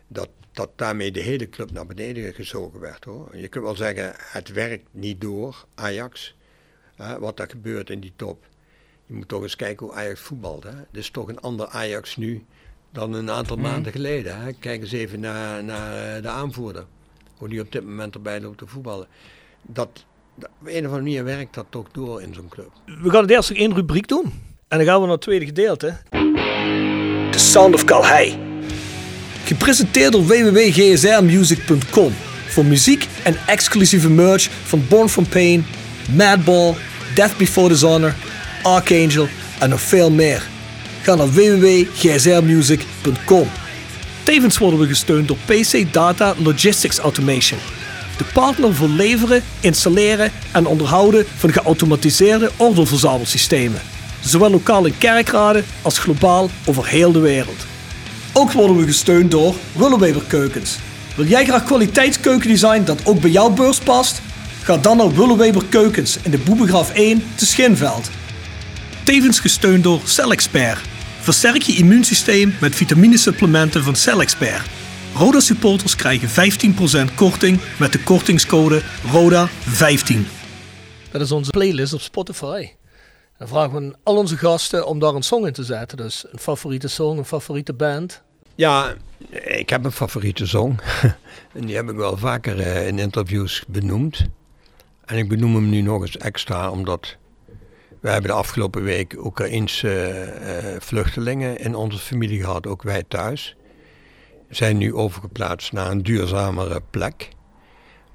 dat, dat daarmee de hele club naar beneden gezogen werd hoor. Je kunt wel zeggen, het werkt niet door, Ajax. Hè, wat er gebeurt in die top. Je moet toch eens kijken hoe Ajax voetbalt. Hè. Het is toch een ander Ajax nu dan een aantal maanden geleden. Hè. Kijk eens even naar, naar eh, de aanvoerder. Hoe die op dit moment erbij loopt te voetballen. Dat, op een of andere manier werkt dat toch door in zo'n club. We gaan het eerst één rubriek doen. En dan gaan we naar het tweede gedeelte. The Sound of Calhei. Gepresenteerd door www.gsrmusic.com. Voor muziek en exclusieve merch van Born From Pain, Madball, Death Before Dishonor, Archangel en nog veel meer. Ga naar www.gsrmusic.com. Tevens worden we gesteund door PC Data Logistics Automation. De partner voor leveren, installeren en onderhouden van geautomatiseerde ordeelverzamelsystemen. Zowel lokaal in kerkraden als globaal over heel de wereld. Ook worden we gesteund door Willeweber Keukens. Wil jij graag kwaliteitskeukendesign dat ook bij jouw beurs past? Ga dan naar Willeweber Keukens in de Boebegraaf 1 te Schinveld. Tevens gesteund door CellExpert. Versterk je immuunsysteem met vitaminesupplementen van CellExpert. Roda supporters krijgen 15% korting met de kortingscode RODA15. Dat is onze playlist op Spotify. Dan vragen we al onze gasten om daar een song in te zetten. Dus een favoriete song, een favoriete band. Ja, ik heb een favoriete song. en die heb ik wel vaker eh, in interviews benoemd. En ik benoem hem nu nog eens extra, omdat we hebben de afgelopen week Oekraïense eh, vluchtelingen in onze familie gehad, ook wij thuis. Zijn nu overgeplaatst naar een duurzamere plek.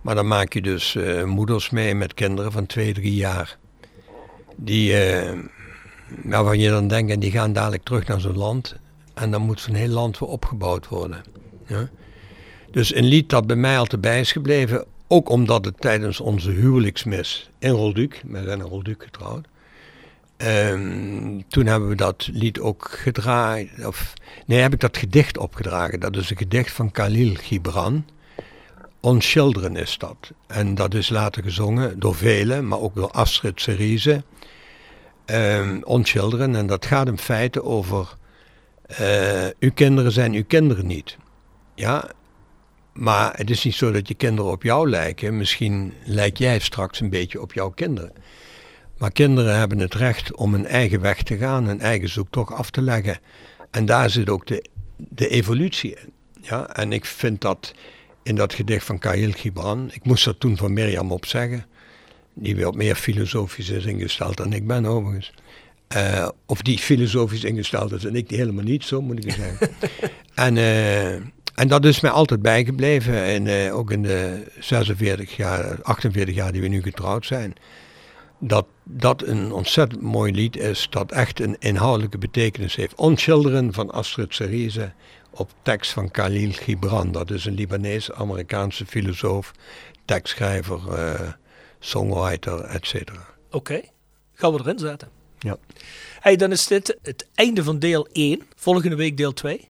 Maar dan maak je dus eh, moeders mee met kinderen van twee, drie jaar. Die, eh, waarvan je dan denkt, en die gaan dadelijk terug naar zo'n land. En dan moet zo'n heel land weer opgebouwd worden. Ja? Dus een lied dat bij mij altijd bij is gebleven, ook omdat het tijdens onze huwelijksmis in Rolduc, we zijn in Rolduc getrouwd, ehm, toen hebben we dat lied ook gedraaid, of nee, heb ik dat gedicht opgedragen. Dat is een gedicht van Khalil Gibran. On Children is dat. En dat is later gezongen door velen, maar ook door Astrid Cerise. Ehm On Children, en dat gaat in feite over eh, uw kinderen zijn uw kinderen niet. Ja, maar het is niet zo dat je kinderen op jou lijken. Misschien lijk jij straks een beetje op jouw kinderen. Maar kinderen hebben het recht om een eigen weg te gaan, een eigen zoektocht af te leggen. En daar zit ook de, de evolutie in. Ja, en ik vind dat in dat gedicht van Khalil Gibran, ik moest er toen van Mirjam op zeggen, die weer meer filosofisch is ingesteld dan ik ben overigens. Eh, of die filosofisch ingesteld is en ik die helemaal niet, zo moet ik het zeggen. en, eh, en dat is mij altijd bijgebleven. En eh, ook in de 46 jaar, 48 jaar die we nu getrouwd zijn. Dat dat een ontzettend mooi lied is, dat echt een inhoudelijke betekenis heeft. On Children van Astrid Cerise, op tekst van Khalil Gibran. Dat is een Libanees-Amerikaanse filosoof, tekstschrijver, eh, songwriter, etc. Oké, gaan we erin zetten. Ja. Hey, dan is dit het einde van deel 1. Volgende week deel 2.